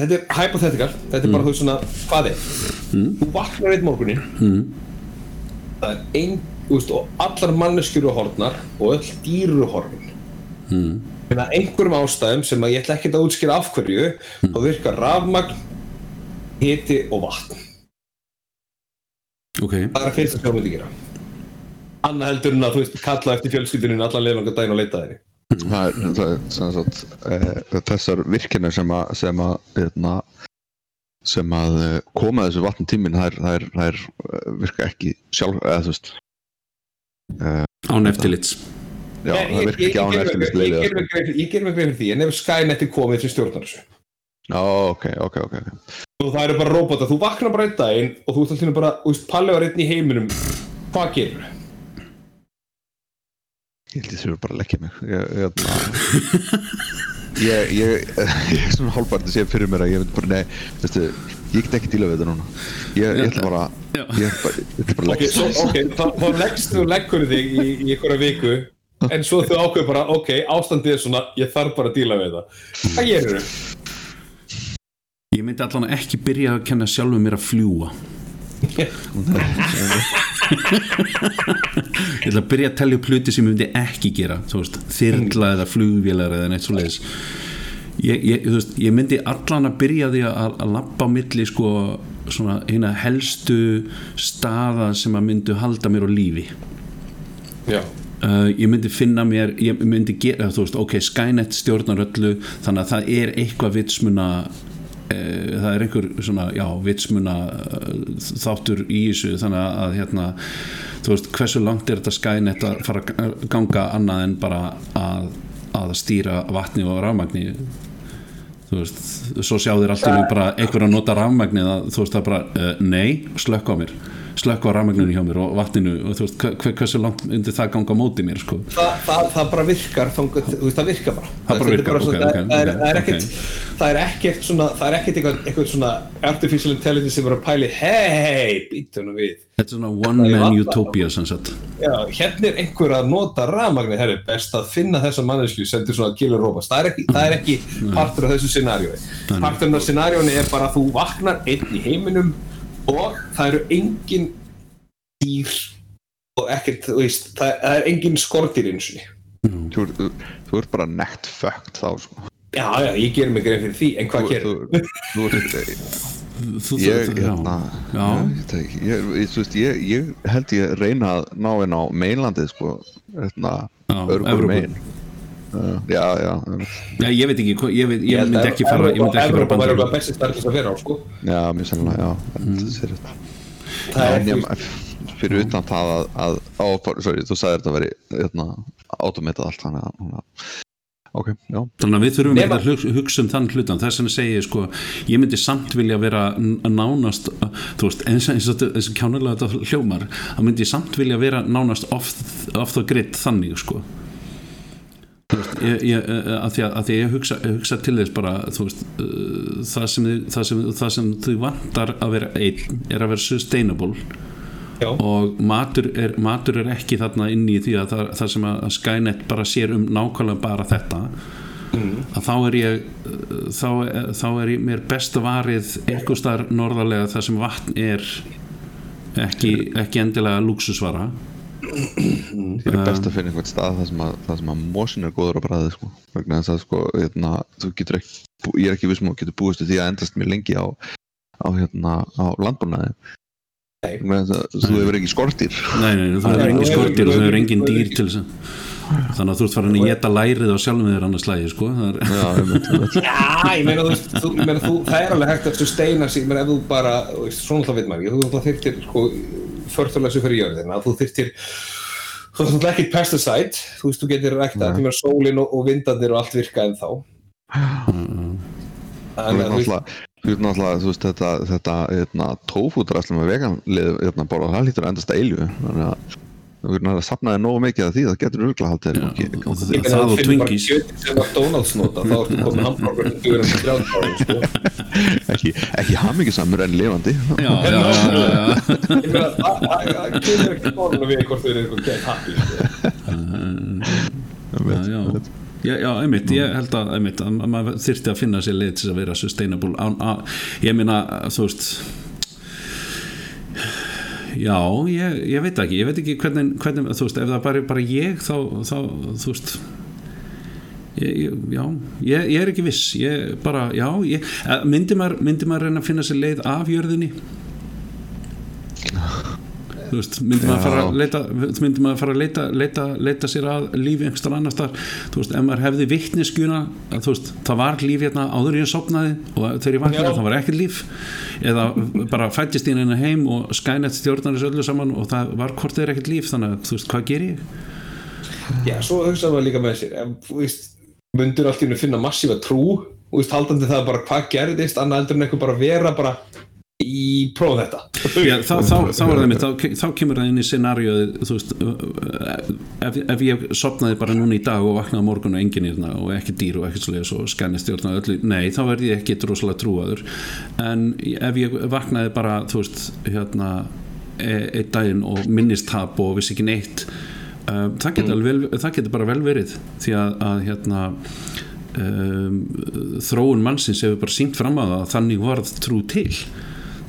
Þetta er hypothetical, þetta er mm. bara þú svona, hvað er? Mm. Þú vaknar eitt morgunin, mm. það er einn, veist, og allar manneskjur eru horfnar og öll dýr eru horfin. Mm. En að einhverjum ástæðum sem að ég ætla ekki að útskýra af hverju, mm. þá virkar rafmagn, hiti og vatn. Okay. Það er að fyrsta hvað myndi gera. Anna heldur en að þú veist, kalla eftir fjölskylduninn allar lefanga dæn og leita þeirri það er, það er sagt, e, þessar virkinu sem að sem að, eitna, hérna, sem að eh, koma þessu vatn tímin það er, það er, það er eh, virka ekki sjálf eða þú veist e, án eftirlits. Já ég, það virka ekki án eftirlits ég ger mig greið fyrir því en ef Skynet er komið til stjórnar þessu. Já ok ok ok og það eru bara robota, þú vaknar bara einn daginn og þú ert alltaf bara, þú veist, Palli var einn í heiminum. Hvað gerur þau? Ég held að það er bara að leggja mig Ég Ég, ég, ég er svona hálfbært að segja fyrir mér að ég veit bara, nei, veistu, ég get ekki díla við þetta núna. Ég, ég ætla bara, ég ætla bara að leggja. Ok, okay þá, þá leggst þú leggur þig í, í einhverja viku, en svo þú ákveður bara, ok, ástandið er svona, ég þarf bara að díla við þetta. Hvað gerir þau? Ég myndi allan ekki byrja að kenna sjálfuð mér að fljúa ég ætla að byrja að tellja upp hluti sem ég myndi ekki gera þyrla eða flugvélar eða neitt svo leiðis ég, ég, veist, ég myndi allan að byrja því að, að lappa á milli sko svona helstu staða sem að myndu halda mér á lífi. Já. Uh, ég myndi finna mér ég myndi gera, þú veist, ok, Skynet stjórnar öllu þannig að það er eitthvað vitsmuna það er einhver svona, já, vitsmuna eh, þáttur í þessu þannig að hérna, þú veist, hversu langt er þetta skænet að fara að ganga annað en bara að, að stýra vatni og rafmagni? Þú veist, svo sjá þér alltaf bara einhver að nota rafmagni að þú veist, það bara, uh, nei, slökk á mér slökk á rafmagninu hjá mér og vatninu og þú veist, hver, hversu langt undir það ganga á móti mér sko? Þa, það, það bara virkar þú veist, það virkar bara. Það bara virkar, ok, ok það er, er ekkert það er ekkert svona það er ekkert eitthvað, eitthvað svona artificial intelligence sem verður að pæli hei, býtunum við. Þetta er svona one man utopia sem sagt. Já, hérna er einhver að nota rafmagni það er best að finna þessa mannesku sendur svona killer robots, það er ekki, það er ekki partur af þessu scenarjói partur af scenarjóni er bara að þú vaknar einn í heiminum og það eru engin dýr og ekkert, þú veist, það, það er engin skortir eins og Þú, þú, þú ert bara nekt fucked þá sko. Já, já, ég ger mig greið fyrir því, en hvað gerir? Þú, þú ert Þú- ég, þú- hérna, já. ég, veit ekki, ég, ég, þú veist, ég, ég held ég reyna að ná inn á mainlandið sko, hérna, örgur Evrópu. Já, já. Já, ég veit ekki, ég, veit, ég myndi að ekki fara ég myndi ekki fara Evrópa væri bandur eitthvað besti starf að vera á, sko. Já, mjög sannlega, já. Mm. mm. Það er ég, fyrir utan það að, að á, sorry, þú sagðir þetta að veri hérna, automatað allt þannig að þannig að- ok, já, Þannig að við þurfum ekki að hug- hugsa um þann hlutan þess segi ég sko, ég myndi samt vilja vera nánast, þú veist eins og, eins og, þetta- eins og kjánulega þetta hljómar þá myndi ég samt vilja vera nánast off, off the grid þannig sko veist, ég, ég, eh, að, því að, að því að ég hugsa, hugsa til þess bara veist, uh, það, sem, þið- það, sem, það sem þú vantar að vera einn er að vera sustainable. Já, og matur er, matur er ekki þarna inn í því að það, það sem að Skynet bara sér um nákvæmlega bara þetta. Að þá er ég þá, þá er ég mér best varið eitthvað starf norðarlega þar sem vatn er ekki, ekki endilega luxusvara þér er best að finna einhvern stað það sem að, að mosin er góður á bræði sko, vegna þess að sko, hérna, þú getur ekki, ég er ekki vissum að getur búist við því að endast mér lengi á á hérna, á landbúnaði. Þú hefur ekki skortir nei, nei, er engin þú skortir hefur- og það er þú engin hefur- dýr til þess að þannig að þú ert farin að geta lærið á sjálfum þér annars lægi sko. það er, já, ég meina, þú þú, ég meina, þú, það er alveg hægt að sustaina sig, meina, ef þú bara, svona alltaf veit maður ekki, þú þyrtir, sko, förðurlega fyrir jörðina, þú þyrtir, þú alltaf ekki pesticide, þú veist, þú getur rækta, Nei. því meina sólin og, og vindarnir og allt virka en þá. Mm, að, þú veist, náttúrulega, þú veist, þetta, þetta, hérna, tófútrastlum með veganlið, hérna, bara, það lítur að endast að eilju, þannig að sapnaði nógu mikið af því, það getur örgulega haldið það- það og Twinkies. sem McDonalds nota, þá ertu komið hambúrgar sem dugur enn 30 árum, sko. ekki, ekki hamingisamur en lifandi. já, já, já, já, já. Ég meina, það kemur ekki konuna við hvort þau eru eitthvað gett happy, sko. já, já. Einmitt, ég held að, einmitt, að maður þyrfti að finna sér leið til að vera sustainable án, að, ég meina, þú veist já, ég, ég veit ekki ég veit ekki hvernig, hvernig þú veist, ef það bara, bara ég þá, þá þú veist ég, ég, já, ég, er ekki viss ég bara, já, eh, myndi maður myndi maður reyna að finna sér leið af jörðinni þú veist, myndi maður fara að leita myndi maður fara að leita, leita, leita sér að lífi einhverstað annars þar, þú veist, ef maður hefði vittneskjuna, að þú veist, það var líf hérna áður en ég sopnaði og þegar ég vaknaði það var ekkert líf. Eða bara fættist inn henni heim og skænett stjórnar þessu öllu saman og það var hvort þeir ekkert líf þannig að þú veist, hvað ger ég? Já, svo hugsaðum við líka með sér þú mundur allt í hennu finna massífa trú? Og veist, haldandi það bara hvað gerðist annað heldur en eitthvað bara vera bara í próf þetta. Já, þá, þá, þá, er það mitt, þá, þá kemur það inn í scenarióið þú veist ef, ef ég sopnaði bara núna í dag og vaknaði morgun og enginn hérna og ekki dýr og ekkert svolítið og skænist stjórna öllu, nei þá verði ég ekki drosalega trúaður. En ef ég vaknaði bara þú veist hérna e- einn daginn og minnist tap og vissi ekki neitt uh, það, getur mm. vel, það getur bara vel verið. Því að, að hérna um, þróun mannsins hefur bara sínt fram að það að þannig varð trú til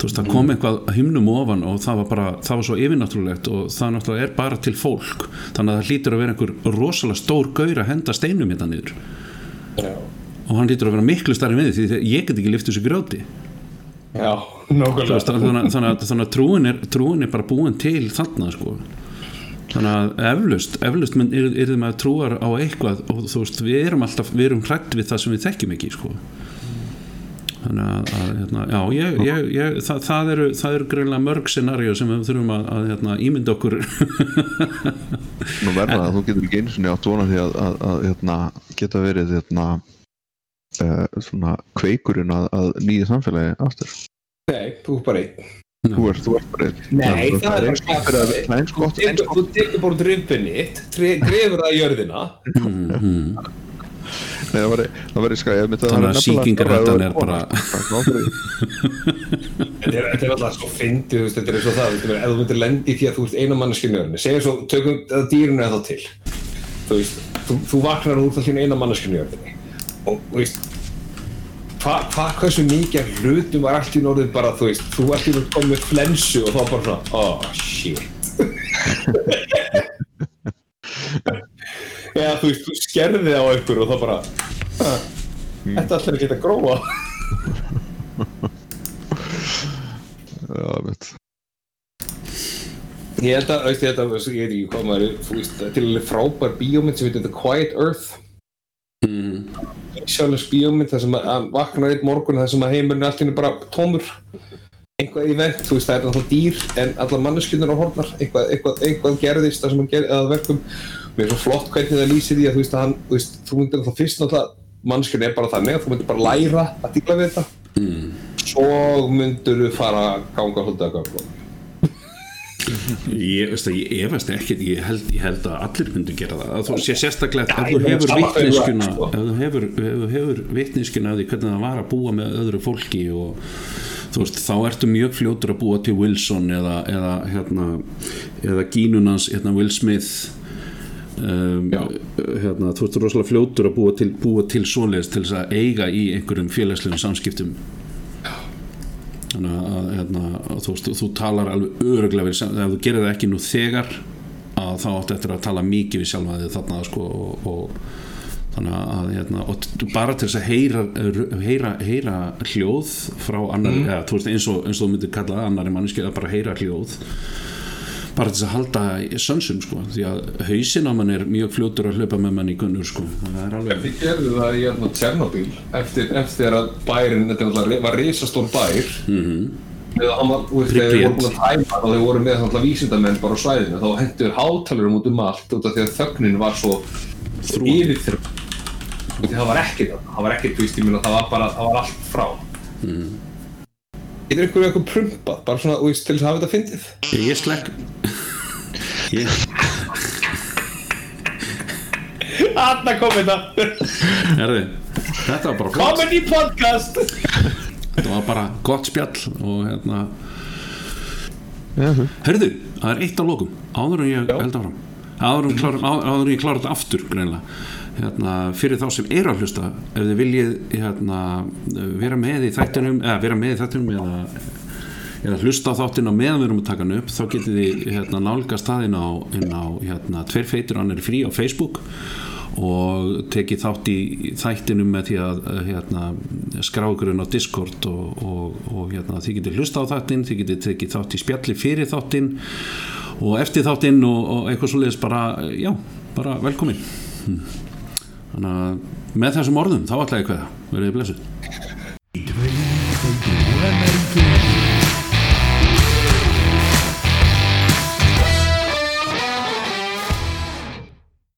þú veist, það kom eitthvað himnum ofan og það var bara, það var svo yfirnáttúrulegt og það náttúrulega er bara til fólk. Þannig að það hlýtur að vera einhver rosalega stór gaur að henda steinum hérna niður. Já, og hann hlýtur að vera miklu starri með því því ég get ekki lift þessu grjóti. Já veist, þannig, þannig, þannig að trúin er, trúin er bara búin til þarna sko. Þannig að eflaust, eflaust menn er, er þeim að trúar á eitthvað og þú veist, við erum alltaf, við erum hrætt við það sem við þekkjum ekki sko þannig að, að hérna, já, ég, ég, ég það, það eru, það eru greinlega mörg scenaríu sem við þurfum að, að hérna, ímynda okkur. Nú verða að þú getur ekki einu sinni átt vona því að, að, að hérna, geta verið hérna, uh, svona kveikurinn að, að nýja samfélagi aftur. Nei, þú er bara einn. Þú ert, þú ert bara Nei, það er eins það eins eins Þú tekur bara drifinni grefur það í jörðina Nei, það var, það var í skæði Þannig að sýkingarrættan er bara Þetta er, alltaf svo fyndið, þetta er eins og það, ef þú myndir lendi í því að þú ert eina manneskinu í jörðinni, segjum svo, tökum dýrinu er þá til, þú veist, þú, þú vaknar úr það eina manneskinu í jörðinni. Og, þú veist, hvað, hva, hversu mikið hlutum var allt í norðið bara, þú veist, þú náttúrulega komið með flensu og þá bara svona, oh shit. Já, þú veist, þú skerði á einhver og þá bara, þetta ætlar ekki að gróa. Já, veit Ég held að, veist, ég held að, ég veit ekki hvað maður, þú veist, þetta er alveg frábær bíómynd sem heitir The Quiet Earth. mm. Sjálfins bíómynd þar sem að að vaknar einn morgun þar sem að heimurinn er allt inni bara tómur. Eitthvað í vend, þú veist, það er náttúrulega dýr en allar manneskjörnur á hornar, eitthvað, eitthvað, eitthvað gerðist þar sem hann gerði að verkum. Mér er svo flott hvernig það lýsir því að þú veist, að hann, þú veist, þú myndir þá fyrst náttúrulega, manneskjörn er bara þannig að þú myndir bara læra að díla við þetta. Mm. Svo myndir þú fara að ganga hluta að ganga. Ég, veist að, ég efast ekkert ég held, ég held að allir myndu gera það að þú sé sérstaklega ég þú hefur það, sko. ef þú hefur, hefur vitneskuna af því hvernig það var að búa með öðru fólki og þú veist, þá ertu mjög fljótur að búa til Wilson eða, eða hérna, eða gínunans hérna Will Smith um, Já. hérna, þú ert rosalega fljótur að búa til, búa til svoleiðis til þess að eiga í einhverjum félagslegum samskiptum þannig að hérna, að þú, þú talar alveg öruglega ef þú gerir það ekki nú þegar að þá áttu eftir að tala mikið við sjálfa þig þarna sko, og, og þannig að hérna, og bara til þess að heyra, heyra, heyra hljóð frá annar, Mm. eða, þú veist, eins og, eins og þú myndir kalla annari manneski að bara heyra hljóð bara þess að halda sönsum sko, því að hausin á mann er mjög fljótur að hlaupa með mann í gunnur sko, það er alveg Við gerðum það í hérna, Tjernobyl eftir, eftir að bærin, þetta var risastór bær. Mm eða hann var, þú veist, þegar þeir voru búin að tæma og þeir voru með náttúrulega vísindamenn bara á svæðinu þá hendur hátalurum út um allt út af því að þögnin var svo yfir þeirra það var ekki það, var ekki tvist, ég minna það var bara, það var allt frá. Mm. Getur ykkur eitthvað prumpað, bara svona, veist, til þess að hafa þetta fyndið? ég slekk. Ég, Anna kom þetta, herði þetta var bara flott comedy podcast. Þetta var bara gott spjall og hérna. Já, Herðu, það er eitt á lokum. Áður en ég held áfram. Áður en ég klára þetta aftur greinlega hérna, fyrir þá sem eru að hlusta ef þið viljið hérna, vera með í þættinum eða vera með í þættinum eða, eða hlusta á þáttinn á meðan við erum að taka hann upp þá getið þið hérna, nálgast það inn á, á hérna, tveir feitur hann er frí á Facebook og tekið þátt í þættinum með því að hérna, skrá ykkur inn á Discord og, og, og hérna, þið getið hlusta á þáttinn þið getið tekið þátt í spjalli fyrir þáttinn og eftir þáttinn og, og eitthvað svoleiðis bara, já, bara velkomin. Þannig að með þessum orðum þá ætla ég hvað, verðið blessuð